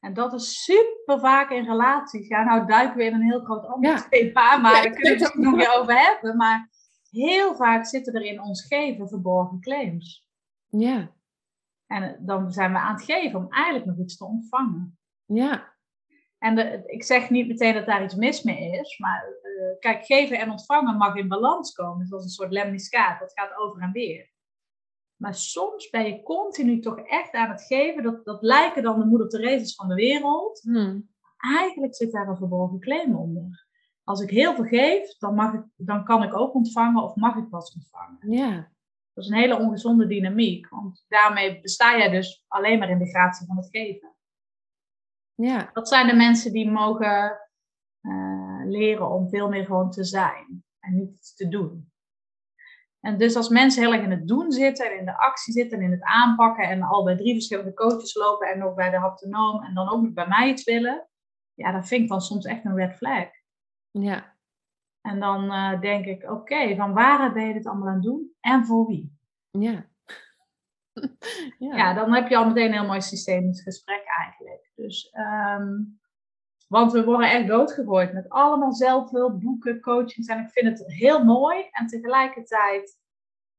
En dat is super vaak in relaties. Ja, nou duiken we in een heel groot ander Ja. thema, maar Ja, daar kunnen we het nog weer over hebben. Maar heel vaak zitten er in ons geven verborgen claims. Ja. En eh, dan zijn we aan het geven om eigenlijk nog iets te ontvangen. Ja. En de, ik zeg niet meteen dat daar iets mis mee is, maar eh, kijk, geven en ontvangen mag in balans komen. Zoals een soort lemniscaat, dat gaat over en weer. Maar soms ben je continu toch echt aan het geven. Dat, dat lijken dan de moeder Therese's van de wereld. Hm. Eigenlijk zit daar een verborgen claim onder. Als ik heel veel geef, dan, mag ik, dan kan ik ook ontvangen of mag ik wat ontvangen. Ja. Dat is een hele ongezonde dynamiek. Want daarmee besta jij dus alleen maar in de gratie van het geven. Ja. Dat zijn de mensen die mogen eh, leren om veel meer gewoon te zijn en niet te doen. En dus als mensen heel erg in het doen zitten en in de actie zitten en in het aanpakken en al bij drie verschillende coaches lopen en nog bij de haptonoom en dan ook nog bij mij iets willen, ja, dat vind ik dan soms echt een red flag. Ja. En dan eh, denk ik, oké, van waaruit ben je dit allemaal aan het doen en voor wie? Ja. Ja. Ja. dan heb je al meteen een heel mooi systemisch gesprek eigenlijk. Dus, ehm, want we worden echt doodgegooid met allemaal zelfhulp, boeken, coachings. En ik vind het heel mooi. En tegelijkertijd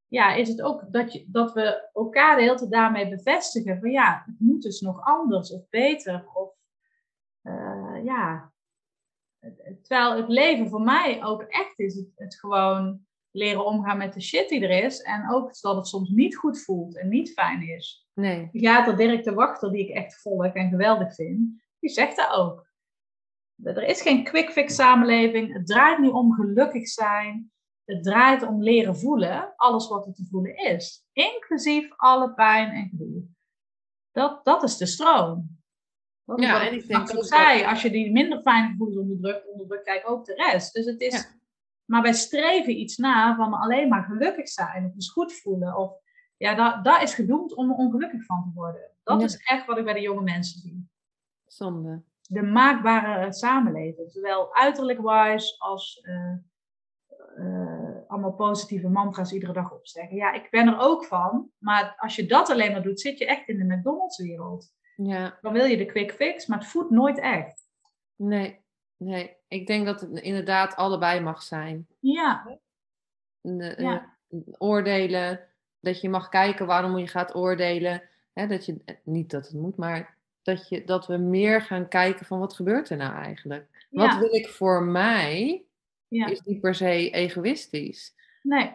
ja, is het ook dat, je, dat we elkaar de hele tijd daarmee bevestigen. Van ja, het moet dus nog anders of beter. Of eh, ja, terwijl het leven voor mij ook echt is. Het, het gewoon leren omgaan met de shit die er is. En ook dat het soms niet goed voelt en niet fijn is. Nee. Psychiater Dirk de Wachter, die ik echt volg en geweldig vind, die zegt dat ook. Er is geen quick fix samenleving. Het draait niet om gelukkig zijn. Het draait om leren voelen, alles wat er te voelen is. Inclusief alle pijn en gedoe. Dat, dat is de stroom. Ja, en ik denk zei, dat- als je die minder fijne gevoelens onderdrukt, onderdrukt kijk ook de rest. Dus het is, Ja. maar wij streven iets na van alleen maar gelukkig zijn of eens goed voelen. Of, ja, dat, dat is gedoemd om er ongelukkig van te worden. Dat Ja. is echt wat ik bij de jonge mensen zie. Zonde. De maakbare samenleving. Zowel uiterlijk wise als eh, eh, allemaal positieve mantra's iedere dag opzeggen. Ja, ik ben er ook van. Maar als je dat alleen maar doet, zit je echt in de McDonald's wereld. Ja. Dan wil je de quick fix, maar het voedt nooit echt. Nee. Nee. Ik denk dat het inderdaad allebei mag zijn. Ja, eh, Ja. oordelen. Dat je mag kijken waarom je gaat oordelen. Hè, dat je, eh, niet dat het moet, maar dat, je, dat we meer gaan kijken van wat gebeurt er nou eigenlijk? Wat wil ik voor mij? ja. Is niet per se egoïstisch. Nee,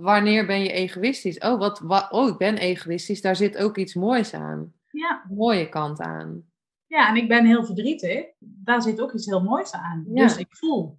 wanneer ben je egoïstisch? Oh, wat, wa- oh, ik ben egoïstisch. Daar zit ook iets moois aan. ja. Een mooie kant aan. Ja, en ik ben heel verdrietig. Daar zit ook iets heel moois aan. Ja. Dus ik voel.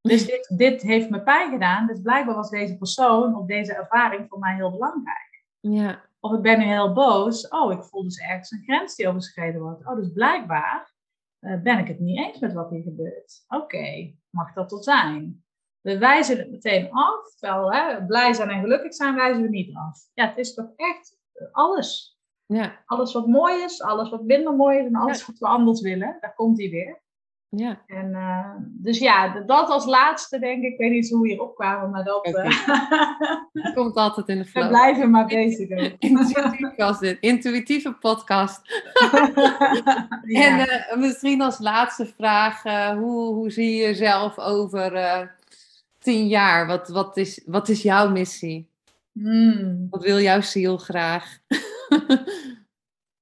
Dus dit, dit heeft me pijn gedaan. Dus blijkbaar was deze persoon of deze ervaring voor mij heel belangrijk. Ja, Of ik ben nu heel boos. Oh, ik voel dus ergens een grens die overschreden wordt. Oh, dus blijkbaar eh, ben ik het niet eens met wat hier gebeurt. Oké, mag dat tot zijn? We wijzen het meteen af. Terwijl hè, blij zijn en gelukkig zijn wijzen we niet af. Ja, het is toch echt eh, alles. ja, Alles wat mooi is, alles wat minder mooi is en alles wat we anders willen. Daar komt hij weer. ja. En, eh, dus ja, dat als laatste denk ik. Ik weet niet hoe we hier opkwamen, maar dat... Oké. eh, komt altijd in de we flow. blijven maar bezig. ook. Intuïtief was dit. Intuïtieve podcast. Ja. En misschien als laatste vraag. hoe, hoe zie je jezelf over tien jaar? Wat, wat, is, wat is jouw missie? Hmm. Wat wil jouw ziel graag?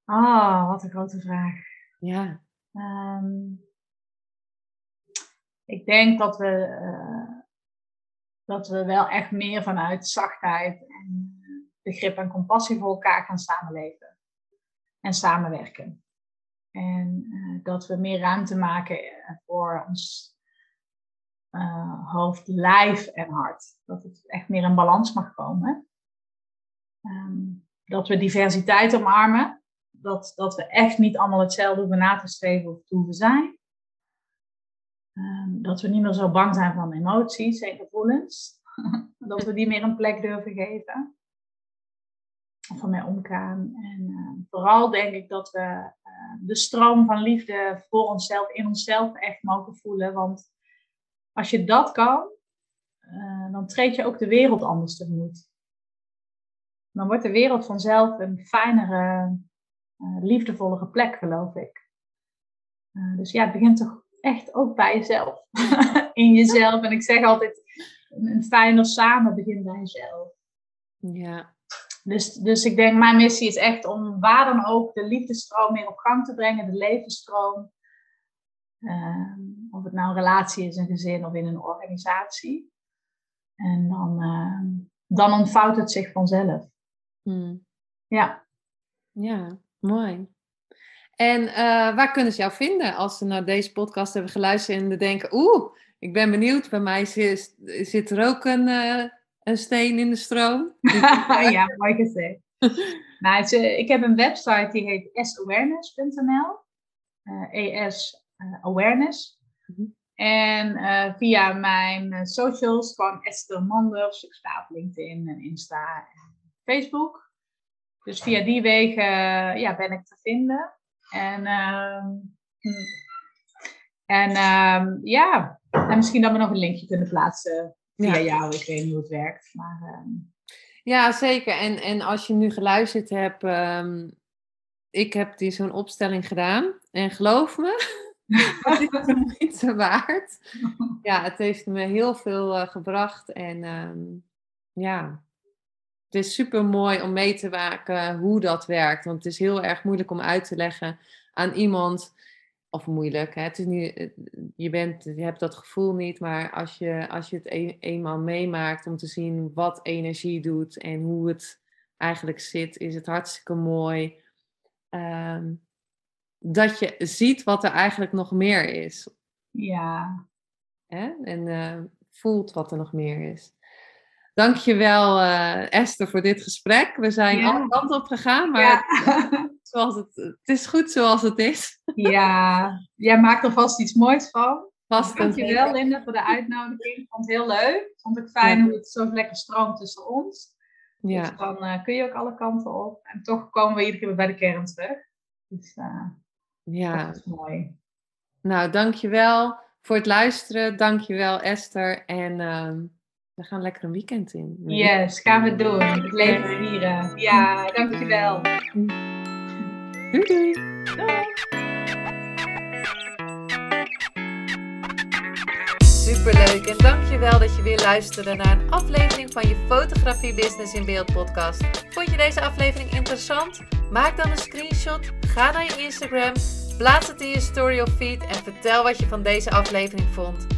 Ah, wat een grote vraag. ja, Ehm, ik denk dat we, eh, dat we wel echt meer vanuit zachtheid en begrip en compassie voor elkaar gaan samenleven en samenwerken. En eh, dat we meer ruimte maken eh, voor ons eh, hoofd, lijf en hart. Dat het echt meer in balans mag komen. Ehm, dat we diversiteit omarmen dat, dat we echt niet allemaal hetzelfde hoeven na te streven of te hoeven zijn. Ehm, dat we niet meer zo bang zijn van emoties en gevoelens. dat we die meer een plek durven geven. Of ermee omgaan. En eh, vooral denk ik dat we de stroom van liefde voor onszelf, in onszelf echt mogen voelen. Want als je dat kan, uh, dan treed je ook de wereld anders tegemoet. Dan wordt de wereld vanzelf een fijnere, uh, liefdevollere plek, geloof ik. Uh, dus ja, het begint toch echt ook bij jezelf. In jezelf. En ik zeg altijd, een fijner samen begint bij jezelf. Ja. Dus, dus ik denk, mijn missie is echt om waar dan ook de liefdestroom weer op gang te brengen, de levensstroom. Uh, of het nou een relatie is, een gezin of in een organisatie. En dan, uh, dan ontvouwt het zich vanzelf. Hmm. Ja. Ja, mooi. En uh, waar kunnen ze jou vinden als ze naar deze podcast hebben geluisterd en denken, oeh, ik ben benieuwd, bij mij zit, zit er ook een, uh, een steen in de stroom. ja, mooi gezegd. nou, het, ik heb een website die heet sawareness.nl. ES Awareness. Mm-hmm. En uh, via mijn socials, gewoon Esther Manders. Ik sta op LinkedIn en Insta en Facebook. Dus via die wegen ja, ben ik te vinden. En, uh, en uh, ja, en misschien dat we nog een linkje kunnen plaatsen via ja. jou. Ik weet niet hoe het werkt. Maar, ehm, Ja, zeker. En, en als je nu geluisterd hebt, um, ik heb die zo'n opstelling gedaan. En geloof me, het is de moeite waard. Ja, het heeft me heel veel uh, gebracht. En um, ja, het is super mooi om mee te maken hoe dat werkt. Want het is heel erg moeilijk om uit te leggen aan iemand. Of moeilijk, hè? Het is niet, je, bent, je hebt dat gevoel niet, maar als je, als je het een, eenmaal meemaakt om te zien wat energie doet en hoe het eigenlijk zit, is het hartstikke mooi. Um, dat je ziet wat er eigenlijk nog meer is. Ja. Hè? En uh, voelt wat er nog meer is. Dankjewel uh, Esther voor dit gesprek. We zijn ja. alle kanten op gegaan, maar ja. zoals het, het is goed zoals het is. Ja, jij maakt er vast iets moois van. Vast Dankjewel Linda voor de uitnodiging. Ik vond het heel leuk. Ik vond het fijn ja. hoe het zo lekker stroomt tussen ons. Ja. Dus dan uh, kun je ook alle kanten op. En toch komen we iedere keer bij de kern terug. Dus uh, ja. dat is mooi. Nou, dankjewel voor het luisteren. Dankjewel Esther. En... Uh, we gaan lekker een weekend in. Yes, gaan we doen. Het leven vieren. Ja, dankjewel. Doei doei. Doei. Superleuk en dankjewel dat je weer luisterde naar een aflevering van je Fotografie Business in Beeld podcast. Vond je deze aflevering interessant? Maak dan een screenshot, ga naar je Instagram, plaats het in je story of feed en vertel wat je van deze aflevering vond.